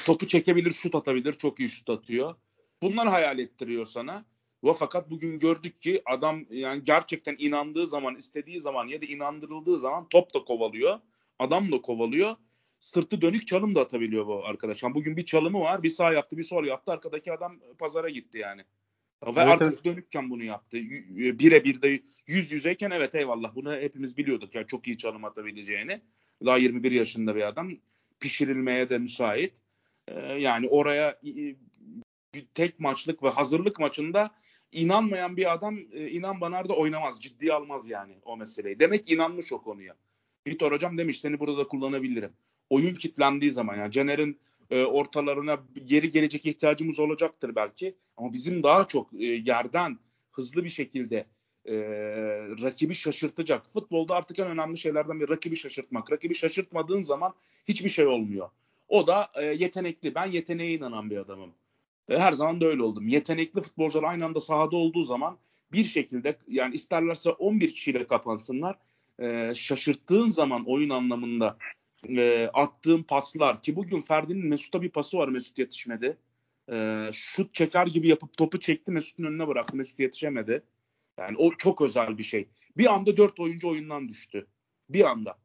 Topu çekebilir, şut atabilir. Çok iyi şut atıyor. Bunlar hayal ettiriyor sana. Ve fakat bugün gördük ki adam yani gerçekten inandığı zaman, istediği zaman ya da inandırıldığı zaman top da kovalıyor. Adam da kovalıyor. Sırtı dönük çalım da atabiliyor bu arkadaş. Yani bugün bir çalımı var. Bir sağ yaptı, bir sol yaptı. Arkadaki adam pazara gitti yani. Ve evet, arkası evet. dönükken bunu yaptı. Birebir de yüz yüzeyken evet eyvallah bunu hepimiz biliyorduk. Yani çok iyi çalım atabileceğini. Daha 21 yaşında bir adam. Pişirilmeye de müsait. Ee, yani oraya bir tek maçlık ve hazırlık maçında inanmayan bir adam e, inan bana da oynamaz. Ciddiye almaz yani o meseleyi. Demek inanmış o konuya. Vitor hocam demiş seni burada da kullanabilirim. Oyun kitlendiği zaman yani Caner'in e, ortalarına geri gelecek ihtiyacımız olacaktır belki. Ama bizim daha çok e, yerden hızlı bir şekilde e, rakibi şaşırtacak. Futbolda artık en önemli şeylerden biri rakibi şaşırtmak. Rakibi şaşırtmadığın zaman hiçbir şey olmuyor. O da e, yetenekli. Ben yeteneğe inanan bir adamım. E, her zaman da öyle oldum. Yetenekli futbolcular aynı anda sahada olduğu zaman bir şekilde yani isterlerse 11 kişiyle kapansınlar. E, şaşırttığın zaman oyun anlamında e, attığım paslar ki bugün Ferdi'nin Mesut'a bir pası var Mesut yetişmedi. E, şut çeker gibi yapıp topu çekti Mesut'un önüne bıraktı Mesut yetişemedi. Yani o çok özel bir şey. Bir anda dört oyuncu oyundan düştü. Bir anda.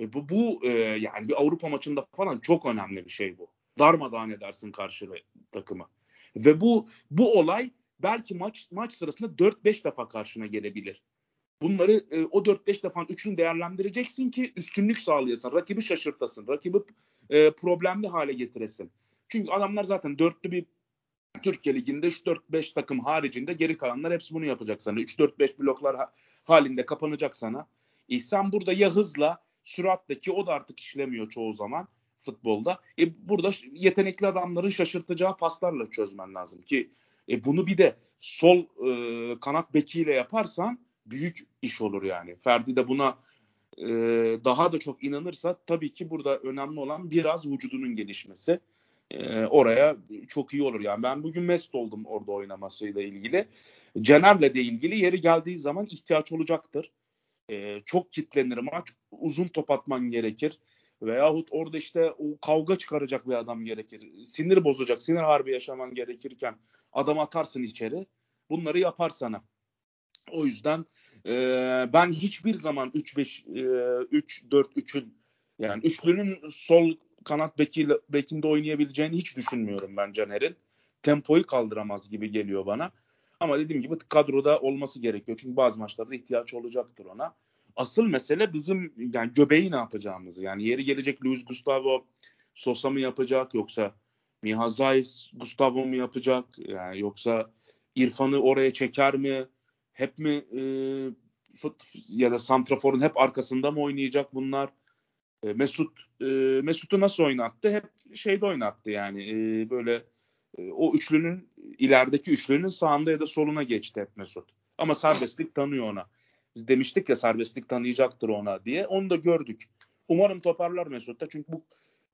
E, bu bu e, yani bir Avrupa maçında falan çok önemli bir şey bu. Darmadağın edersin karşı takımı. Ve bu bu olay belki maç maç sırasında 4-5 defa karşına gelebilir. Bunları e, o 4-5 defa üçünü değerlendireceksin ki üstünlük sağlayasın. Rakibi şaşırtasın. Rakibi e, problemli hale getiresin. Çünkü adamlar zaten dörtlü bir Türkiye Ligi'nde 3-4-5 takım haricinde geri kalanlar hepsi bunu yapacak sana. 3-4-5 bloklar ha- halinde kapanacak sana. Sen burada ya hızla süratteki o da artık işlemiyor çoğu zaman futbolda. E burada yetenekli adamların şaşırtacağı paslarla çözmen lazım ki e bunu bir de sol e, kanat bekiyle yaparsan büyük iş olur yani. Ferdi de buna e, daha da çok inanırsa tabii ki burada önemli olan biraz vücudunun gelişmesi. E, oraya çok iyi olur. Yani ben bugün mest oldum orada oynamasıyla ilgili. Caner'le de ilgili yeri geldiği zaman ihtiyaç olacaktır. E, çok kitlenir maç. Uzun top atman gerekir. Veyahut orada işte o kavga çıkaracak bir adam gerekir. Sinir bozacak, sinir harbi yaşaman gerekirken adam atarsın içeri. Bunları yapar sana. O yüzden e, ben hiçbir zaman 3-5 3-4-3'ün yani üçlünün sol kanat beki, bekinde oynayabileceğini hiç düşünmüyorum ben Caner'in. Tempoyu kaldıramaz gibi geliyor bana. Ama dediğim gibi kadroda olması gerekiyor. Çünkü bazı maçlarda ihtiyaç olacaktır ona. Asıl mesele bizim yani göbeği ne yapacağımız. Yani yeri gelecek Luis Gustavo Sosa mı yapacak yoksa Mihazais Gustavo mu yapacak? Yani yoksa İrfan'ı oraya çeker mi? Hep mi e, ya da Santrafor'un hep arkasında mı oynayacak bunlar? E, Mesut e, Mesut'u nasıl oynattı? Hep şeyde oynattı yani e, böyle e, o üçlünün ilerideki üçlünün sağında ya da soluna geçti hep Mesut. Ama serbestlik tanıyor ona. Biz demiştik ya serbestlik tanıyacaktır ona diye. Onu da gördük. Umarım toparlar Mesut da çünkü bu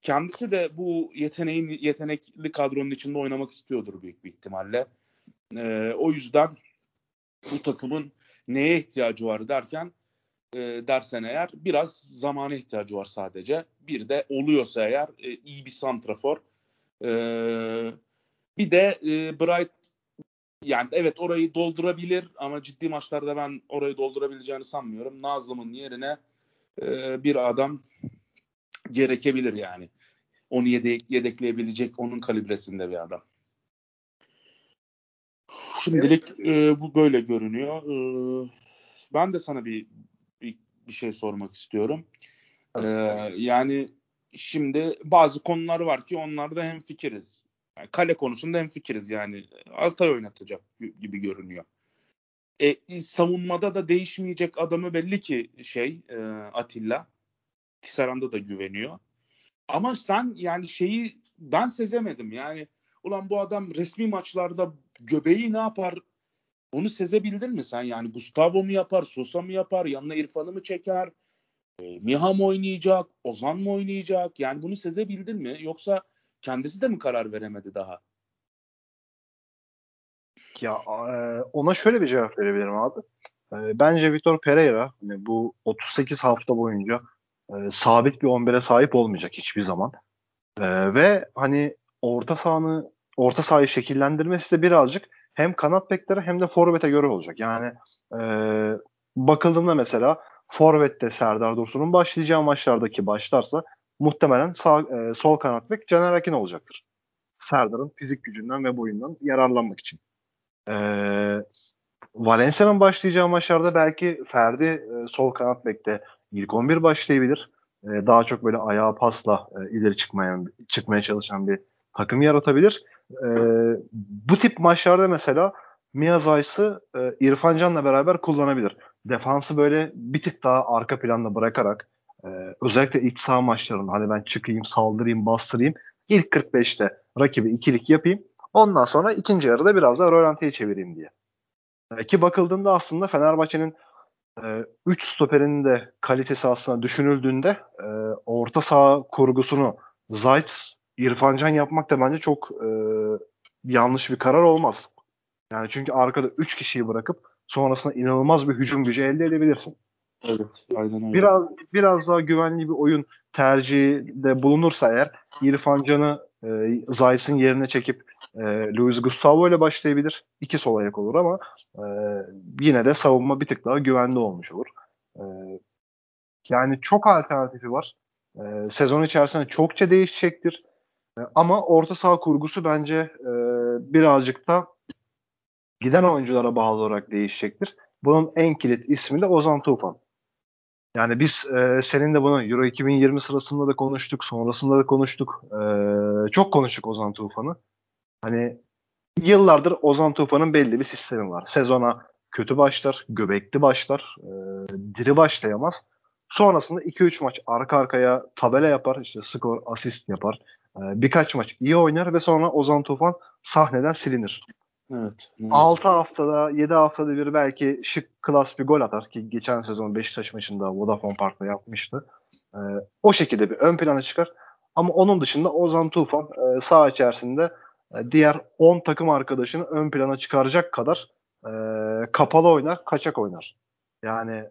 kendisi de bu yeteneğin yetenekli kadronun içinde oynamak istiyordur büyük bir ihtimalle. E, o yüzden bu takımın neye ihtiyacı var derken e, dersen eğer biraz zamana ihtiyacı var sadece. Bir de oluyorsa eğer e, iyi bir santrafor. E, bir de e, Bright yani evet orayı doldurabilir ama ciddi maçlarda ben orayı doldurabileceğini sanmıyorum. Nazım'ın yerine e, bir adam gerekebilir yani. Onu yedek, yedekleyebilecek onun kalibresinde bir adam. Şimdilik e, bu böyle görünüyor. E, ben de sana bir, bir bir şey sormak istiyorum. E, yani şimdi bazı konular var ki onlarda hem fikiriz. Yani kale konusunda hem fikiriz yani. Altay oynatacak gibi görünüyor. E, savunmada da değişmeyecek adamı belli ki şey e, Atilla. Kisaran'da da güveniyor. Ama sen yani şeyi ben sezemedim. Yani ulan bu adam resmi maçlarda göbeği ne yapar? Onu sezebildin mi sen? Yani Gustavo mu yapar, Sosa mı yapar, yanına İrfan'ı mı çeker? E, Miha mı oynayacak, Ozan mı oynayacak? Yani bunu sezebildin mi? Yoksa kendisi de mi karar veremedi daha? Ya e, ona şöyle bir cevap verebilirim abi. e, bence Vitor Pereira hani bu 38 hafta boyunca e, sabit bir 11'e sahip olmayacak hiçbir zaman. E, ve hani orta sahanı orta sahayı şekillendirmesi de birazcık hem kanat beklere hem de forvete göre olacak. Yani e, bakıldığında mesela forvette Serdar Dursun'un başlayacağı maçlardaki başlarsa muhtemelen sağ, e, sol kanat bek Caner Akin olacaktır. Serdar'ın fizik gücünden ve boyundan yararlanmak için. E, Valencia'nın başlayacağı maçlarda belki Ferdi e, sol kanat bekte ilk 11 başlayabilir. E, daha çok böyle ayağa pasla e, ileri çıkmayan çıkmaya çalışan bir takım yaratabilir. E, bu tip maçlarda mesela Mia Zayt'sı e, İrfan Can'la beraber kullanabilir. Defansı böyle bir tık daha arka planda bırakarak e, özellikle iç saha maçlarında hani ben çıkayım, saldırayım, bastırayım. İlk 45'te rakibi ikilik yapayım. Ondan sonra ikinci yarıda biraz daha rölantiye çevireyim diye. E, ki bakıldığında aslında Fenerbahçe'nin 3 e, stoperinin de kalitesi aslında düşünüldüğünde e, orta saha kurgusunu Zayt, İrfancan yapmak da bence çok e, yanlış bir karar olmaz. Yani çünkü arkada 3 kişiyi bırakıp sonrasında inanılmaz bir hücum gücü elde edebilirsin. Evet, aynen öyle. Biraz biraz daha güvenli bir oyun tercihinde bulunursa eğer İrfan Can'ı e, Zayt'ın yerine çekip e, Luis Gustavo ile başlayabilir. İki sol ayak olur ama e, yine de savunma bir tık daha güvenli olmuş olur. E, yani çok alternatifi var. E, sezon içerisinde çokça değişecektir. Ama orta saha kurgusu bence e, birazcık da giden oyunculara bağlı olarak değişecektir. Bunun en kilit ismi de Ozan Tufan. Yani biz e, senin de bunu Euro 2020 sırasında da konuştuk, sonrasında da konuştuk. E, çok konuştuk Ozan Tufan'ı. Hani yıllardır Ozan Tufan'ın belli bir sistemi var. Sezona kötü başlar, göbekli başlar, e, diri başlayamaz. Sonrasında 2-3 maç arka arkaya tabela yapar, işte skor, asist yapar. E, birkaç maç iyi oynar ve sonra Ozan Tufan sahneden silinir. Evet. 6 haftada 7 haftada bir belki şık klas bir gol atar ki geçen sezon Beşiktaş maçında Vodafone Park'ta yapmıştı. Ee, o şekilde bir ön plana çıkar. Ama onun dışında Ozan Tufan e, saha içerisinde e, diğer 10 takım arkadaşını ön plana çıkaracak kadar e, kapalı oynar, kaçak oynar. Yani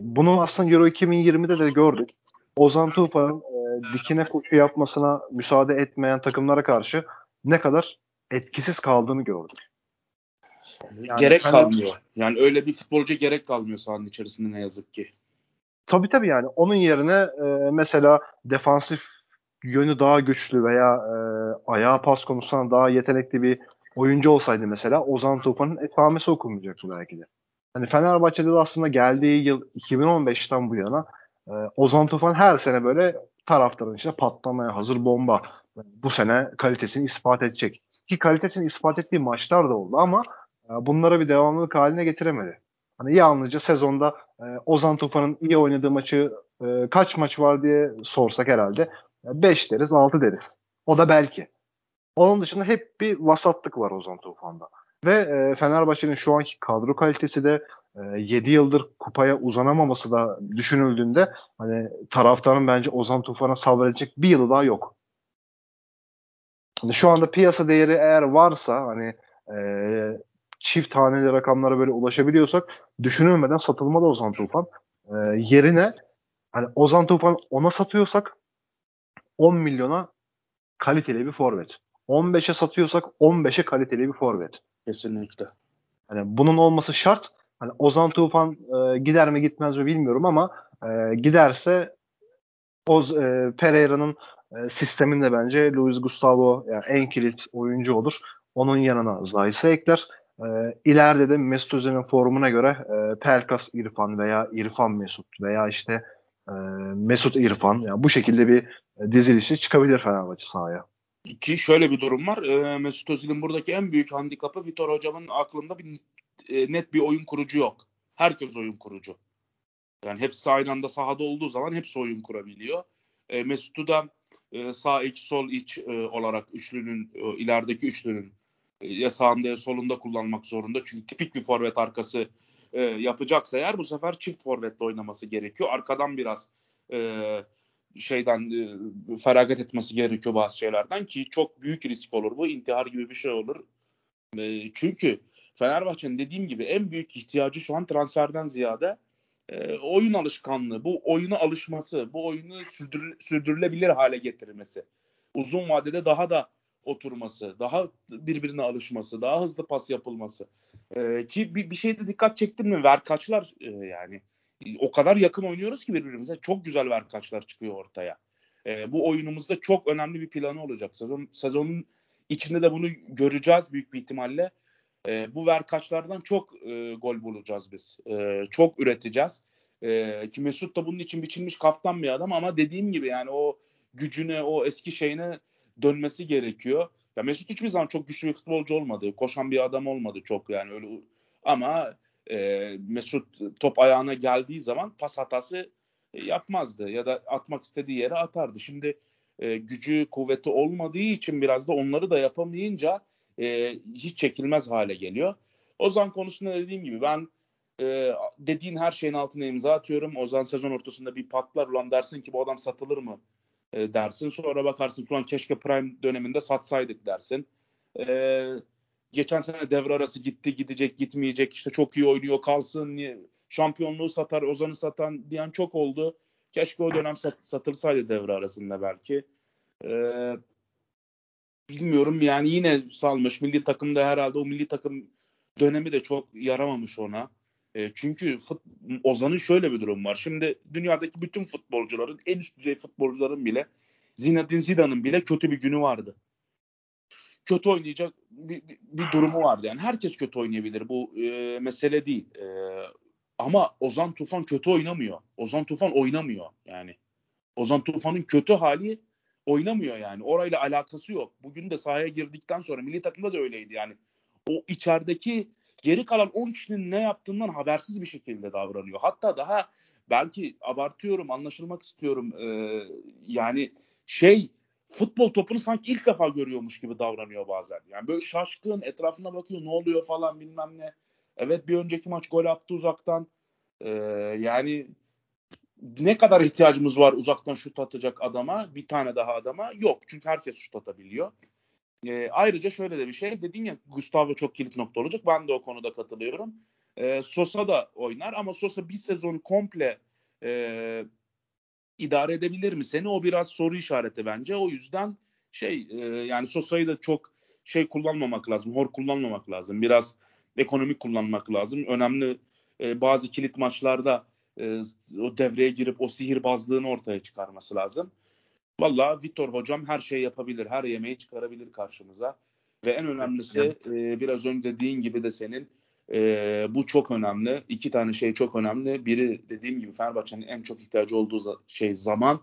bunu aslında Euro 2020'de de gördük. Ozan Tufan'ın e, dikine koşu yapmasına müsaade etmeyen takımlara karşı ne kadar etkisiz kaldığını gördük. Yani gerek hani, kalmıyor. Yani öyle bir futbolcu gerek kalmıyor sahanın içerisinde ne yazık ki. Tabii tabii yani onun yerine e, mesela defansif yönü daha güçlü veya e, ayağa pas konusunda daha yetenekli bir oyuncu olsaydı mesela Ozan Tufan'ın esamesi okunmayacaktı belki de. Hani Fenerbahçe'de de aslında geldiği yıl 2015'ten bu yana e, Ozan Tufan her sene böyle taraftarın içinde patlamaya hazır bomba. Bu sene kalitesini ispat edecek. Ki kalitesini ispat ettiği maçlar da oldu ama e, bunlara bir devamlılık haline getiremedi. Hani yalnızca sezonda e, Ozan Tufan'ın iyi oynadığı maçı e, kaç maç var diye sorsak herhalde 5 deriz 6 deriz. O da belki. Onun dışında hep bir vasatlık var Ozan Tufan'da. Ve e, Fenerbahçe'nin şu anki kadro kalitesi de e, 7 yıldır kupaya uzanamaması da düşünüldüğünde hani taraftarın bence Ozan Tufan'a sabredecek bir yılı daha yok. Hani şu anda piyasa değeri eğer varsa hani e, çift taneli rakamlara böyle ulaşabiliyorsak düşünülmeden satılmalı Ozan Tufan. E, yerine hani Ozan Tufan ona satıyorsak 10 milyona kaliteli bir forvet. 15'e satıyorsak 15'e kaliteli bir forvet. Kesinlikle. Hani bunun olması şart. Hani Ozan Tufan e, gider mi gitmez mi bilmiyorum ama e, giderse Oz e, Pereira'nın e, sisteminde bence Luis Gustavo yani en kilit oyuncu olur. Onun yanına Zayt'ı ekler. E, ileride de Mesut Özil'in formuna göre e, Pelkas İrfan veya İrfan Mesut veya işte e, Mesut İrfan yani bu şekilde bir e, dizilişi çıkabilir Fenerbahçe sahaya. Ki şöyle bir durum var. E, Mesut Özil'in buradaki en büyük handikapı Vitor Hocam'ın aklında bir e, net bir oyun kurucu yok. Herkes oyun kurucu. Yani hepsi aynı anda sahada olduğu zaman hepsi oyun kurabiliyor. E, Mesut'u da e, sağ iç sol iç e, olarak üçlünün e, ilerideki üçlünün e, ya sağında ya solunda kullanmak zorunda. Çünkü tipik bir forvet arkası e, yapacaksa eğer bu sefer çift forvetle oynaması gerekiyor. Arkadan biraz e, şeyden e, feragat etmesi gerekiyor bazı şeylerden ki çok büyük risk olur bu. intihar gibi bir şey olur. E, çünkü Fenerbahçe'nin dediğim gibi en büyük ihtiyacı şu an transferden ziyade e, oyun alışkanlığı, bu oyuna alışması, bu oyunu sürdür, sürdürülebilir hale getirmesi. Uzun vadede daha da oturması, daha birbirine alışması, daha hızlı pas yapılması. E, ki bir, bir şeyde dikkat çektin mi? Verkaçlar e, yani o kadar yakın oynuyoruz ki birbirimize. Çok güzel verkaçlar çıkıyor ortaya. E, bu oyunumuzda çok önemli bir planı olacak. Sezon, sezonun içinde de bunu göreceğiz büyük bir ihtimalle. E, bu verkaçlardan çok e, gol bulacağız biz. E, çok üreteceğiz. E, ki Mesut da bunun için biçilmiş kaftan bir adam ama dediğim gibi yani o gücüne, o eski şeyine dönmesi gerekiyor. Ya Mesut hiçbir zaman çok güçlü bir futbolcu olmadı. Koşan bir adam olmadı çok yani öyle ama e, Mesut top ayağına geldiği zaman pas hatası yapmazdı ya da atmak istediği yere atardı. Şimdi e, gücü, kuvveti olmadığı için biraz da onları da yapamayınca e, hiç çekilmez hale geliyor. Ozan konusunda dediğim gibi ben e, dediğin her şeyin altına imza atıyorum. Ozan sezon ortasında bir patlar ulan dersin ki bu adam satılır mı e, dersin. Sonra bakarsın ulan keşke prime döneminde satsaydık dersin. E, geçen sene devre arası gitti gidecek gitmeyecek işte çok iyi oynuyor kalsın şampiyonluğu satar Ozan'ı satan diyen çok oldu. Keşke o dönem sat, satılsaydı devre arasında belki. Ee, bilmiyorum yani yine salmış. Milli takımda herhalde o milli takım dönemi de çok yaramamış ona. E, çünkü fut, Ozan'ın şöyle bir durum var. Şimdi dünyadaki bütün futbolcuların, en üst düzey futbolcuların bile Zinedine Zidane'ın bile kötü bir günü vardı. Kötü oynayacak bir, bir, bir durumu vardı. Yani herkes kötü oynayabilir. Bu e, mesele değil. E, ama Ozan Tufan kötü oynamıyor. Ozan Tufan oynamıyor yani. Ozan Tufan'ın kötü hali oynamıyor yani. Orayla alakası yok. Bugün de sahaya girdikten sonra milli takımda da öyleydi yani. O içerideki geri kalan 10 kişinin ne yaptığından habersiz bir şekilde davranıyor. Hatta daha belki abartıyorum, anlaşılmak istiyorum. Ee, yani şey futbol topunu sanki ilk defa görüyormuş gibi davranıyor bazen. Yani böyle şaşkın, etrafına bakıyor ne oluyor falan bilmem ne. Evet bir önceki maç gol attı uzaktan. Ee, yani ne kadar ihtiyacımız var uzaktan şut atacak adama, bir tane daha adama? Yok. Çünkü herkes şut atabiliyor. E, ayrıca şöyle de bir şey. Dedin ya Gustavo çok kilit nokta olacak. Ben de o konuda katılıyorum. E, Sosa da oynar ama Sosa bir sezon komple e, idare edebilir mi seni? O biraz soru işareti bence. O yüzden şey e, yani Sosa'yı da çok şey kullanmamak lazım. Hor kullanmamak lazım. Biraz ekonomik kullanmak lazım. Önemli e, bazı kilit maçlarda e, o devreye girip o sihirbazlığını ortaya çıkarması lazım. Valla Vitor hocam her şey yapabilir. Her yemeği çıkarabilir karşımıza. Ve en önemlisi e, biraz önce dediğin gibi de senin e, bu çok önemli. İki tane şey çok önemli. Biri dediğim gibi Fenerbahçe'nin en çok ihtiyacı olduğu şey zaman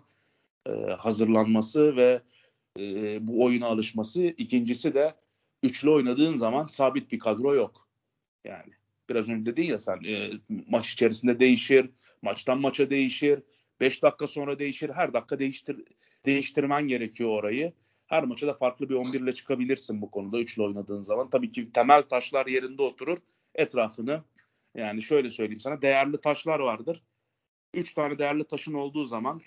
e, hazırlanması ve e, bu oyuna alışması. İkincisi de üçlü oynadığın zaman sabit bir kadro yok. Yani biraz önce dedin ya sen e, maç içerisinde değişir, maçtan maça değişir, 5 dakika sonra değişir, her dakika değiştir değiştirmen gerekiyor orayı. Her maça da farklı bir 11 ile çıkabilirsin bu konuda üçlü oynadığın zaman. Tabii ki temel taşlar yerinde oturur. Etrafını yani şöyle söyleyeyim sana değerli taşlar vardır. Üç tane değerli taşın olduğu zaman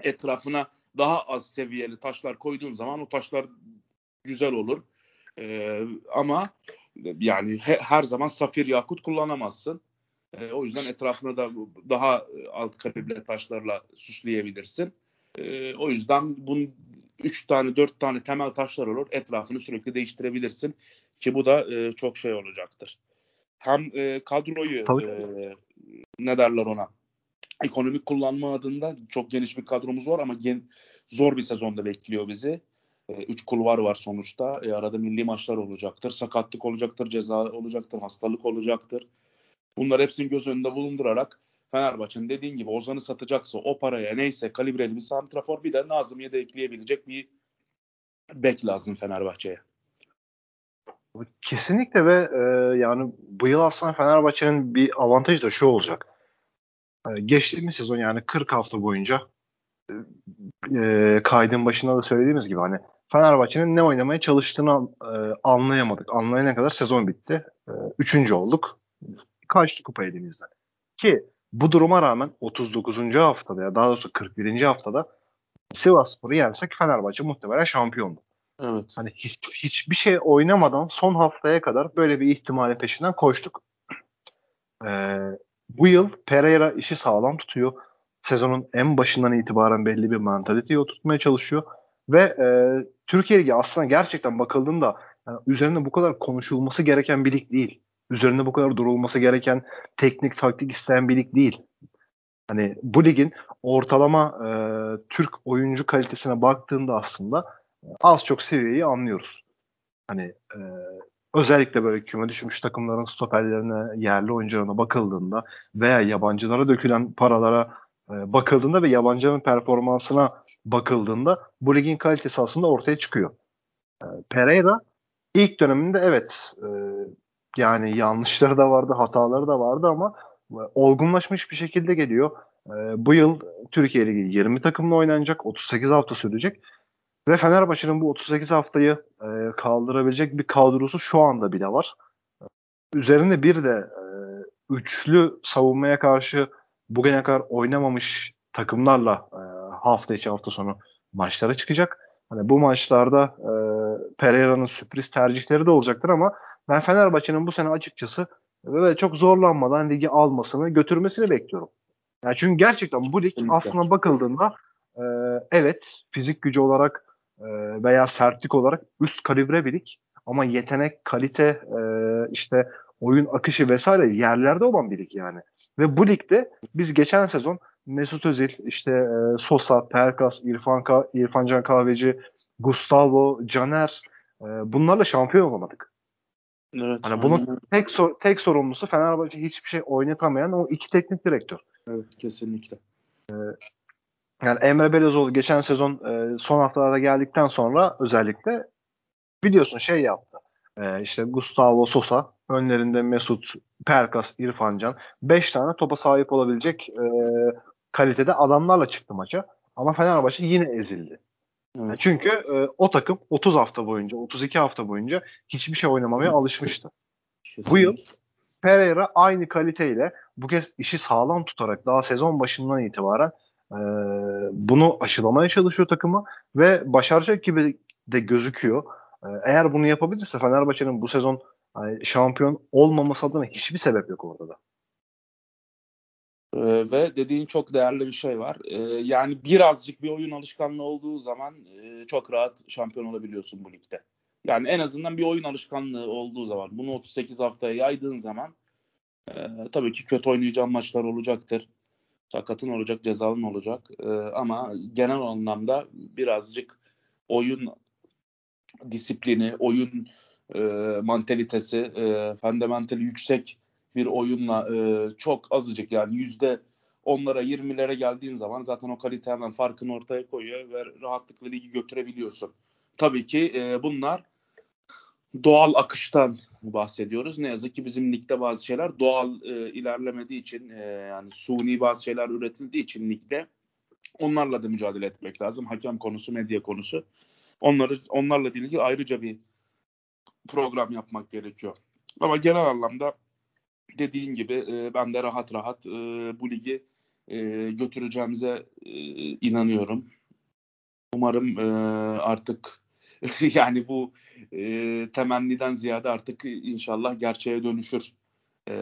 etrafına daha az seviyeli taşlar koyduğun zaman o taşlar güzel olur. Ee, ama yani he, her zaman safir yakut kullanamazsın. Ee, o yüzden etrafına da daha alt kalibre taşlarla süsleyebilirsin. E, o yüzden bunun 3 tane 4 tane temel taşlar olur. Etrafını sürekli değiştirebilirsin. Ki bu da e, çok şey olacaktır. Hem e, kadroyu e, ne derler ona ekonomik kullanma adında çok geniş bir kadromuz var ama gen, zor bir sezonda bekliyor bizi. E, üç kulvar var sonuçta. E, arada milli maçlar olacaktır. Sakatlık olacaktır, ceza olacaktır, hastalık olacaktır. Bunlar hepsini göz önünde bulundurarak Fenerbahçe'nin dediğin gibi Ozan'ı satacaksa o paraya neyse kalibreli bir santrafor bir de Nazım'ya da ekleyebilecek bir bek lazım Fenerbahçe'ye. Kesinlikle ve e, yani bu yıl aslında Fenerbahçe'nin bir avantajı da şu olacak. E, geçtiğimiz sezon yani 40 hafta boyunca e, e, kaydın başında da söylediğimiz gibi hani Fenerbahçe'nin ne oynamaya çalıştığını e, anlayamadık. Anlayana kadar sezon bitti. E, üçüncü olduk. Kaçtı kupa elimizden. Ki bu duruma rağmen 39. haftada ya daha doğrusu 41. haftada Sivasspor'u yensek Fenerbahçe muhtemelen şampiyondu. Evet. Hani hiç, hiçbir şey oynamadan son haftaya kadar böyle bir ihtimalin peşinden koştuk. Ee, bu yıl Pereira işi sağlam tutuyor. Sezonun en başından itibaren belli bir mentaliteyi oturtmaya çalışıyor. Ve e, Türkiye Ligi aslında gerçekten bakıldığında yani üzerinde bu kadar konuşulması gereken bir lig değil. Üzerinde bu kadar durulması gereken teknik taktik isteyen bir lig değil. Hani bu ligin ortalama e, Türk oyuncu kalitesine baktığında aslında az çok seviyeyi anlıyoruz. Hani e, özellikle böyle küme düşmüş takımların stoperlerine, yerli oyuncularına bakıldığında veya yabancılara dökülen paralara e, bakıldığında ve yabancının performansına bakıldığında bu ligin kalitesi aslında ortaya çıkıyor. E, Pereira ilk döneminde evet e, yani yanlışları da vardı, hataları da vardı ama e, olgunlaşmış bir şekilde geliyor. E, bu yıl Türkiye Ligi 20 takımla oynanacak, 38 hafta sürecek. Ve Fenerbahçe'nin bu 38 haftayı e, kaldırabilecek bir kadrosu şu anda bile var. Üzerinde bir de e, üçlü savunmaya karşı bugüne kadar oynamamış takımlarla e, hafta içi hafta sonu maçlara çıkacak. Hani bu maçlarda e, Pereira'nın sürpriz tercihleri de olacaktır ama ben Fenerbahçe'nin bu sene açıkçası böyle çok zorlanmadan ligi almasını, götürmesini bekliyorum. Yani çünkü gerçekten bu lig aslında bakıldığında e, evet fizik gücü olarak veya sertlik olarak üst kalibre bir lig ama yetenek, kalite, e, işte oyun akışı vesaire yerlerde olan bir lig yani. Ve bu ligde biz geçen sezon Mesut Özil, işte e, Sosa, Perkas, İrfan, Ka İrfan Can Kahveci, Gustavo, Caner e, bunlarla şampiyon olamadık. Evet. Hani bunun tek sor- tek sorumlusu Fenerbahçe hiçbir şey oynatamayan o iki teknik direktör. Evet kesinlikle. Ee, yani Emre Belözoğlu geçen sezon e, son haftalarda geldikten sonra özellikle biliyorsun şey yaptı. E, işte Gustavo Sosa, önlerinde Mesut, Perkas, İrfan Can. Beş tane topa sahip olabilecek e, kalitede adamlarla çıktı maça. Ama Fenerbahçe yine ezildi. Evet. Çünkü e, o takım 30 hafta boyunca, 32 hafta boyunca hiçbir şey oynamamaya alışmıştı. Kesinlikle. Bu yıl Pereira aynı kaliteyle bu kez işi sağlam tutarak daha sezon başından itibaren e, bunu aşılamaya çalışıyor takımı ve başaracak gibi de gözüküyor. E, eğer bunu yapabilirse Fenerbahçe'nin bu sezon yani şampiyon olmaması adına hiçbir sebep yok orada. Ee, ve dediğin çok değerli bir şey var. Ee, yani birazcık bir oyun alışkanlığı olduğu zaman e, çok rahat şampiyon olabiliyorsun bu ligde. Yani en azından bir oyun alışkanlığı olduğu zaman bunu 38 haftaya yaydığın zaman e, tabii ki kötü oynayacağın maçlar olacaktır. Sakatın olacak, cezalın olacak. E, ama genel anlamda birazcık oyun disiplini, oyun e, mantalitesi, e, fundamentali yüksek bir oyunla e, çok azıcık yani yüzde onlara yirmilere geldiğin zaman zaten o kalite hemen farkını ortaya koyuyor ve rahatlıkla ligi götürebiliyorsun. Tabii ki e, bunlar doğal akıştan bahsediyoruz. Ne yazık ki bizim ligde bazı şeyler doğal e, ilerlemediği için e, yani suni bazı şeyler üretildiği için ligde onlarla da mücadele etmek lazım. Hakem konusu, medya konusu. Onları onlarla ilgili ayrıca bir program yapmak gerekiyor. Ama genel anlamda dediğin gibi e, ben de rahat rahat e, bu ligi e, götüreceğimize e, inanıyorum. Umarım e, artık yani bu e, temenniden ziyade artık inşallah gerçeğe dönüşür e,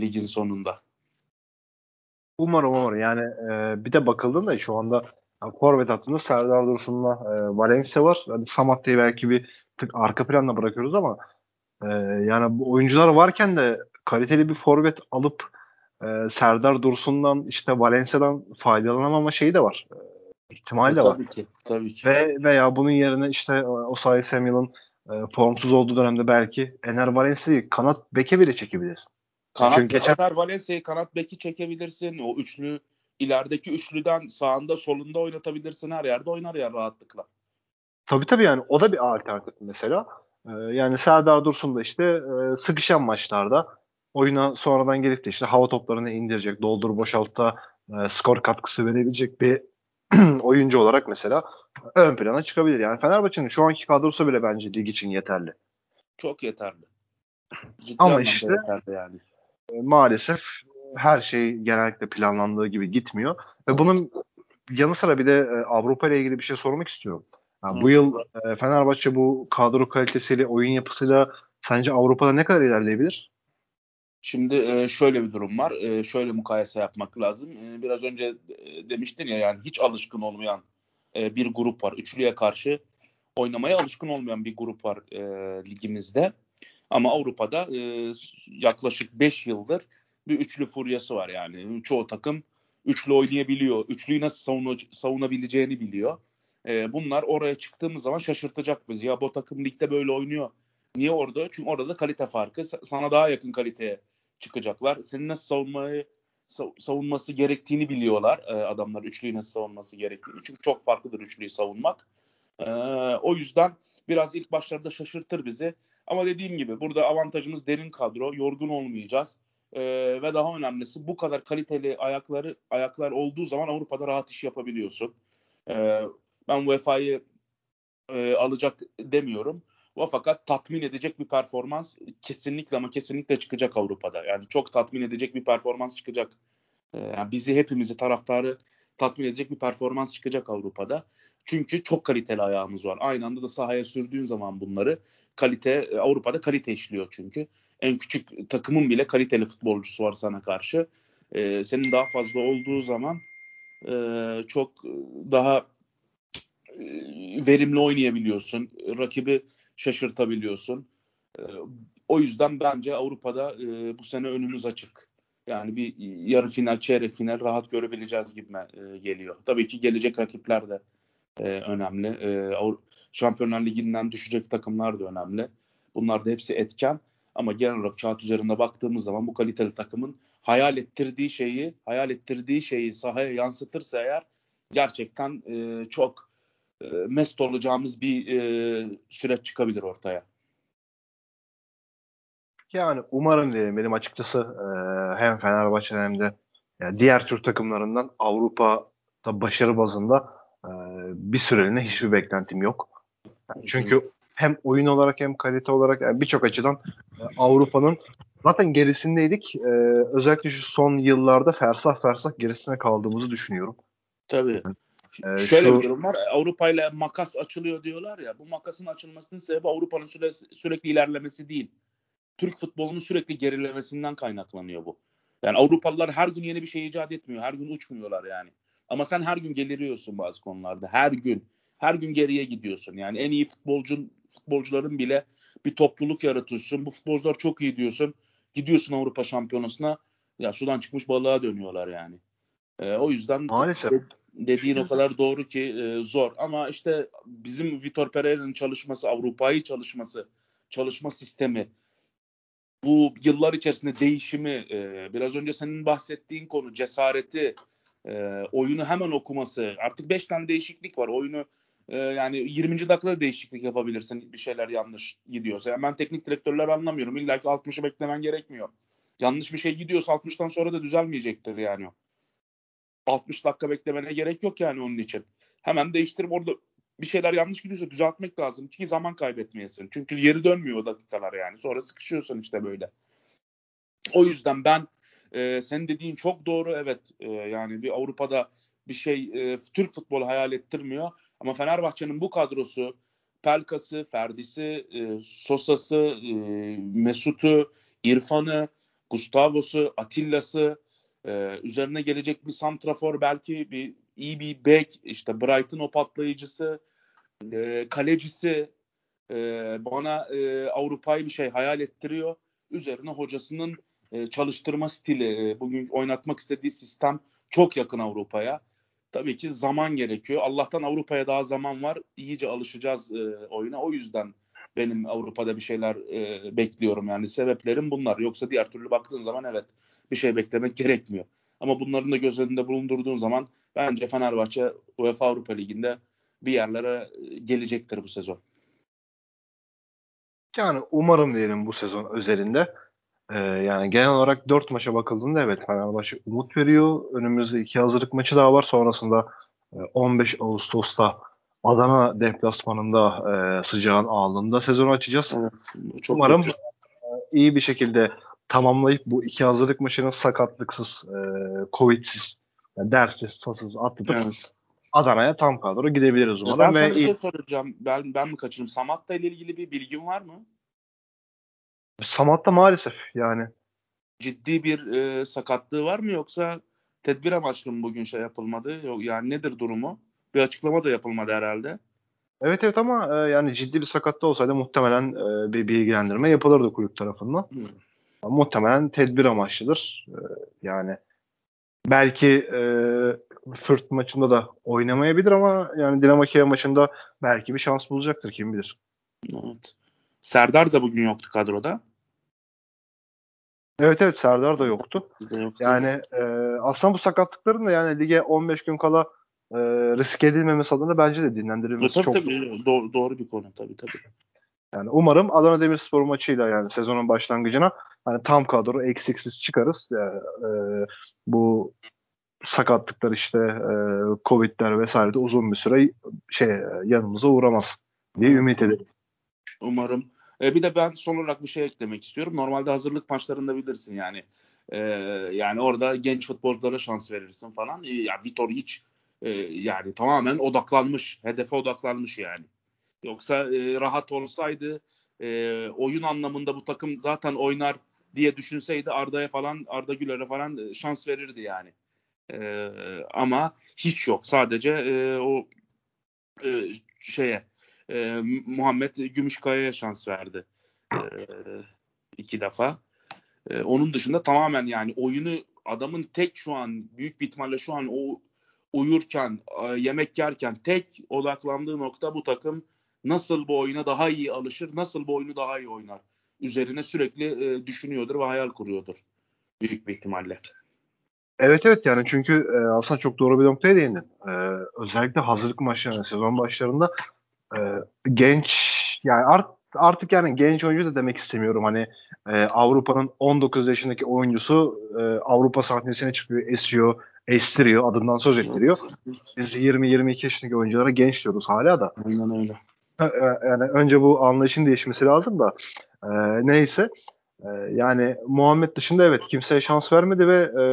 ligin sonunda. Umarım umarım. Yani e, bir de bakıldığında şu anda yani forvet hattında Serdar Dursun'la e, Valencia var. Yani Samatta'yı belki bir tık arka planda bırakıyoruz ama e, yani bu oyuncular varken de kaliteli bir forvet alıp e, Serdar Dursun'dan işte Valencia'dan faydalanamama şeyi de var. E, ihtimali de var. Tabii ki. Tabii ki. Ve veya bunun yerine işte o Osay Samuel'ın e, formsuz olduğu dönemde belki Ener Valencia'yı kanat beke bile çekebilirsin. Kanat Çünkü geçen... Ener Valencia'yı kanat beki çekebilirsin. O üçlü ilerideki üçlüden sağında solunda oynatabilirsin. Her yerde oynar ya rahatlıkla. Tabii tabii yani o da bir alternatif mesela. Ee, yani Serdar Dursun da işte e, sıkışan maçlarda oyuna sonradan gelip de işte hava toplarını indirecek, doldur boşaltta e, skor katkısı verebilecek bir oyuncu olarak mesela ön plana çıkabilir. Yani Fenerbahçe'nin şu anki kadrosu bile bence lig için yeterli. Çok yeterli. Ciddi Ama işte yeterli yani. E, maalesef her şey genellikle planlandığı gibi gitmiyor. Ve bunun yanı sıra bir de e, Avrupa ile ilgili bir şey sormak istiyorum. Yani bu yıl e, Fenerbahçe bu kadro kalitesiyle, oyun yapısıyla sence Avrupa'da ne kadar ilerleyebilir? Şimdi e, şöyle bir durum var. E, şöyle mukayese yapmak lazım. E, biraz önce demiştin ya yani hiç alışkın olmayan bir grup var. Üçlüye karşı oynamaya alışkın olmayan bir grup var ligimizde. Ama Avrupa'da yaklaşık 5 yıldır bir üçlü furyası var yani. Çoğu takım üçlü oynayabiliyor. Üçlüyü nasıl savunu, savunabileceğini biliyor. bunlar oraya çıktığımız zaman şaşırtacak bizi. Ya bu takım ligde böyle oynuyor. Niye orada? Çünkü orada da kalite farkı. Sana daha yakın kaliteye çıkacaklar. Senin nasıl savunmayı savunması gerektiğini biliyorlar e, adamlar üçlüyü nasıl savunması gerektiğini. Çünkü çok farklıdır üçlüyü savunmak. E, o yüzden biraz ilk başlarda şaşırtır bizi. Ama dediğim gibi burada avantajımız derin kadro. Yorgun olmayacağız. E, ve daha önemlisi bu kadar kaliteli ayakları ayaklar olduğu zaman Avrupa'da rahat iş yapabiliyorsun. Ben UEFA'yı e, alacak demiyorum. O fakat tatmin edecek bir performans kesinlikle ama kesinlikle çıkacak Avrupa'da. Yani çok tatmin edecek bir performans çıkacak. Ee, yani bizi hepimizi taraftarı tatmin edecek bir performans çıkacak Avrupa'da. Çünkü çok kaliteli ayağımız var. Aynı anda da sahaya sürdüğün zaman bunları kalite e, Avrupa'da kalite işliyor çünkü. En küçük takımın bile kaliteli futbolcusu var sana karşı. Ee, senin daha fazla olduğu zaman e, çok daha e, verimli oynayabiliyorsun. Rakibi şaşırtabiliyorsun. E, o yüzden bence Avrupa'da e, bu sene önümüz açık. Yani bir yarı final, çeyrek final rahat görebileceğiz gibi e, geliyor. Tabii ki gelecek rakipler de e, önemli. E, Şampiyonlar Ligi'nden düşecek takımlar da önemli. Bunlar da hepsi etken. Ama genel olarak kağıt üzerinde baktığımız zaman bu kaliteli takımın hayal ettirdiği şeyi, hayal ettirdiği şeyi sahaya yansıtırsa eğer gerçekten e, çok e, mest olacağımız bir e, süreç çıkabilir ortaya. Yani umarım diyelim benim açıkçası e, hem Fenerbahçe hem de yani diğer Türk takımlarından Avrupa'da başarı bazında e, bir süreliğine hiçbir beklentim yok. Yani çünkü hem oyun olarak hem kalite olarak yani birçok açıdan e, Avrupa'nın zaten gerisindeydik. E, özellikle şu son yıllarda fersah fersah gerisine kaldığımızı düşünüyorum. Tabii. Ee, Şöyle şu... bir durum var. Avrupa ile makas açılıyor diyorlar ya. Bu makasın açılmasının sebebi Avrupa'nın süre, sürekli ilerlemesi değil. Türk futbolunun sürekli gerilemesinden kaynaklanıyor bu. Yani Avrupalılar her gün yeni bir şey icat etmiyor. Her gün uçmuyorlar yani. Ama sen her gün geliriyorsun bazı konularda. Her gün. Her gün geriye gidiyorsun. Yani en iyi futbolcun futbolcuların bile bir topluluk yaratıyorsun. Bu futbolcular çok iyi diyorsun. Gidiyorsun Avrupa Şampiyonası'na ya sudan çıkmış balığa dönüyorlar yani. Ee, o yüzden Maalesef dediğin o kadar doğru ki e, zor. Ama işte bizim Vitor Pereira'nın çalışması, Avrupa'yı çalışması, çalışma sistemi, bu yıllar içerisinde değişimi, e, biraz önce senin bahsettiğin konu cesareti, e, oyunu hemen okuması. Artık 5 tane değişiklik var. Oyunu e, yani 20. dakikada değişiklik yapabilirsin bir şeyler yanlış gidiyorsa. Yani ben teknik direktörler anlamıyorum. İlla ki 60'ı beklemen gerekmiyor. Yanlış bir şey gidiyorsa 60'tan sonra da düzelmeyecektir yani. 60 dakika beklemene gerek yok yani onun için. Hemen değiştirip orada bir şeyler yanlış gidiyorsa düzeltmek lazım ki zaman kaybetmeyesin. Çünkü geri dönmüyor o dakikalar yani. Sonra sıkışıyorsun işte böyle. O yüzden ben e, senin dediğin çok doğru evet e, yani bir Avrupa'da bir şey e, Türk futbolu hayal ettirmiyor ama Fenerbahçe'nin bu kadrosu Pelkas'ı, Ferdi'si, e, Sosa'sı, e, Mesut'u, İrfan'ı, Gustavo'su, Atilla'sı ee, üzerine gelecek bir santrafor belki bir iyi bir bek işte Brighton o patlayıcısı e, kalecisi e, bana e, Avrupa'yı bir şey hayal ettiriyor. Üzerine hocasının e, çalıştırma stili e, bugün oynatmak istediği sistem çok yakın Avrupa'ya. Tabii ki zaman gerekiyor. Allah'tan Avrupa'ya daha zaman var. İyice alışacağız e, oyuna. O yüzden benim Avrupa'da bir şeyler e, bekliyorum. Yani sebeplerim bunlar. Yoksa diğer türlü baktığın zaman evet bir şey beklemek gerekmiyor. Ama bunların da göz önünde bulundurduğun zaman bence Fenerbahçe UEFA Avrupa Ligi'nde bir yerlere gelecektir bu sezon. Yani umarım diyelim bu sezon özelinde. Ee, yani genel olarak dört maça bakıldığında evet Fenerbahçe umut veriyor. Önümüzde iki hazırlık maçı daha var. Sonrasında 15 e, Ağustos'ta Adana deplasmanında e, sıcağın ağlında sezonu açacağız. Evet, çok Umarım kötü. iyi bir şekilde tamamlayıp bu iki hazırlık maçını sakatlıksız, e, covidsiz, yani dersiz, tasız atlatıp evet. Adana'ya tam kadro gidebiliriz umarım. Ben sana bir şey soracağım. Ben, ben mi kaçırdım? Samatta ile ilgili bir bilgin var mı? Samat'ta maalesef yani Ciddi bir e, sakatlığı var mı yoksa tedbir amaçlı mı bugün şey yapılmadı? Yok, yani nedir durumu? Bir açıklama da yapılmadı herhalde. Evet evet ama e, yani ciddi bir sakatlığı olsaydı muhtemelen e, bir bilgilendirme yapılırdı kulüp tarafından. Hı. Muhtemelen tedbir amaçlıdır. E, yani belki e, Fırt maçında da oynamayabilir ama yani Dinamo Kiev maçında belki bir şans bulacaktır kim bilir. Evet. Serdar da bugün yoktu kadroda. Evet evet Serdar da yoktu. Yoktu. Yani e, aslında bu sakatlıkların da yani lige 15 gün kala e, risk edilmemesi adına bence de dinlendirilmesi tabii, çok tabii, doğru, doğru bir konu tabii tabii. Yani umarım Adana Demirspor maçıyla yani sezonun başlangıcına hani tam kadro eksiksiz çıkarız. Yani, e, bu sakatlıklar işte e, Covid'ler vesaire de uzun bir süre şey yanımıza uğramaz diye ümit ederim. Umarım. E, bir de ben son olarak bir şey eklemek istiyorum. Normalde hazırlık maçlarında bilirsin yani. E, yani orada genç futbolculara şans verirsin falan. E, ya Vitor hiç e, yani tamamen odaklanmış. Hedefe odaklanmış yani. Yoksa e, rahat olsaydı e, oyun anlamında bu takım zaten oynar diye düşünseydi Arda'ya falan Arda Güler'e falan e, şans verirdi yani. E, ama hiç yok. Sadece e, o e, şeye e, Muhammed Gümüşkaya'ya şans verdi. E, iki defa. E, onun dışında tamamen yani oyunu adamın tek şu an büyük bir ihtimalle şu an o uyurken, yemek yerken tek odaklandığı nokta bu takım nasıl bu oyuna daha iyi alışır, nasıl bu oyunu daha iyi oynar. Üzerine sürekli e, düşünüyordur ve hayal kuruyordur. Büyük bir ihtimalle. Evet evet yani çünkü e, aslında çok doğru bir noktaya değindin. E, özellikle hazırlık maçlarında, sezon başlarında genç yani art, artık yani genç oyuncu da demek istemiyorum. Hani e, Avrupa'nın 19 yaşındaki oyuncusu e, Avrupa sahnesine çıkıyor, esiyor, estiriyor, adından söz ettiriyor. Biz 20-22 yaşındaki oyunculara genç diyoruz hala da. Aynen öyle. E, yani önce bu anlayışın değişmesi lazım da. E, neyse. E, yani Muhammed dışında evet kimseye şans vermedi ve e,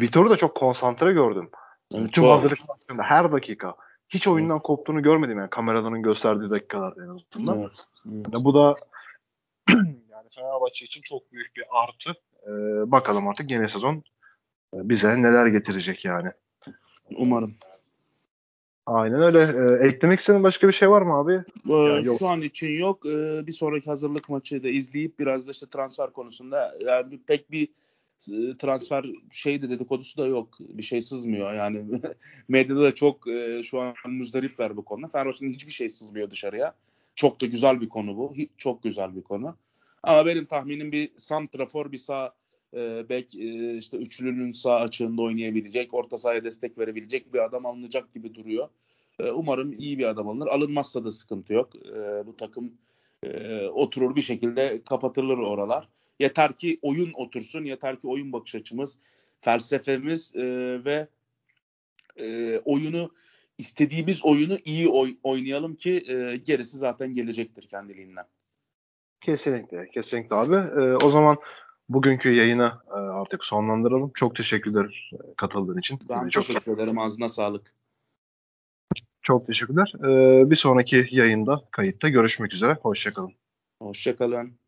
Vitor'u da çok konsantre gördüm. Evet, Tüm hazırlık maçlarında her dakika. Hiç oyundan koptuğunu görmedim yani kameraların gösterdiği dakikalarda en azından. Evet. evet. Yani bu da yani Fenerbahçe için çok büyük bir artı. E, bakalım artık yeni sezon bize neler getirecek yani. Umarım. Aynen öyle. E, eklemek istediğin başka bir şey var mı abi? Ee, Ya yok. Şu an için yok. Ee, bir sonraki hazırlık maçı da izleyip biraz da işte transfer konusunda yani pek bir e, transfer şeydi dedikodusu da yok. Bir şey sızmıyor. Yani medyada da çok e, şu an müzdaripler bu konuda. Fenerbahçe'nin hiçbir şey sızmıyor dışarıya. Çok da güzel bir konu bu. Çok güzel bir konu. Ama benim tahminim bir santrafor bir sağ e, bek e, işte üçlünün sağ açığında oynayabilecek, orta sahaya destek verebilecek bir adam alınacak gibi duruyor. E, Umarım iyi bir adam alınır. Alınmazsa da sıkıntı yok. E, bu takım e, oturur bir şekilde kapatılır oralar. Yeter ki oyun otursun, yeter ki oyun bakış açımız, felsefemiz e, ve e, oyunu istediğimiz oyunu iyi oy- oynayalım ki e, gerisi zaten gelecektir kendiliğinden. Kesinlikle. Kesinlikle abi. E, o zaman bugünkü yayını e, artık sonlandıralım. Çok teşekkürler e, katıldığın için. Ben çok teşekkür ederim. Ağzına sağlık. çok teşekkürler. E, bir sonraki yayında, kayıtta görüşmek üzere. Hoşçakalın. Hoşçakalın.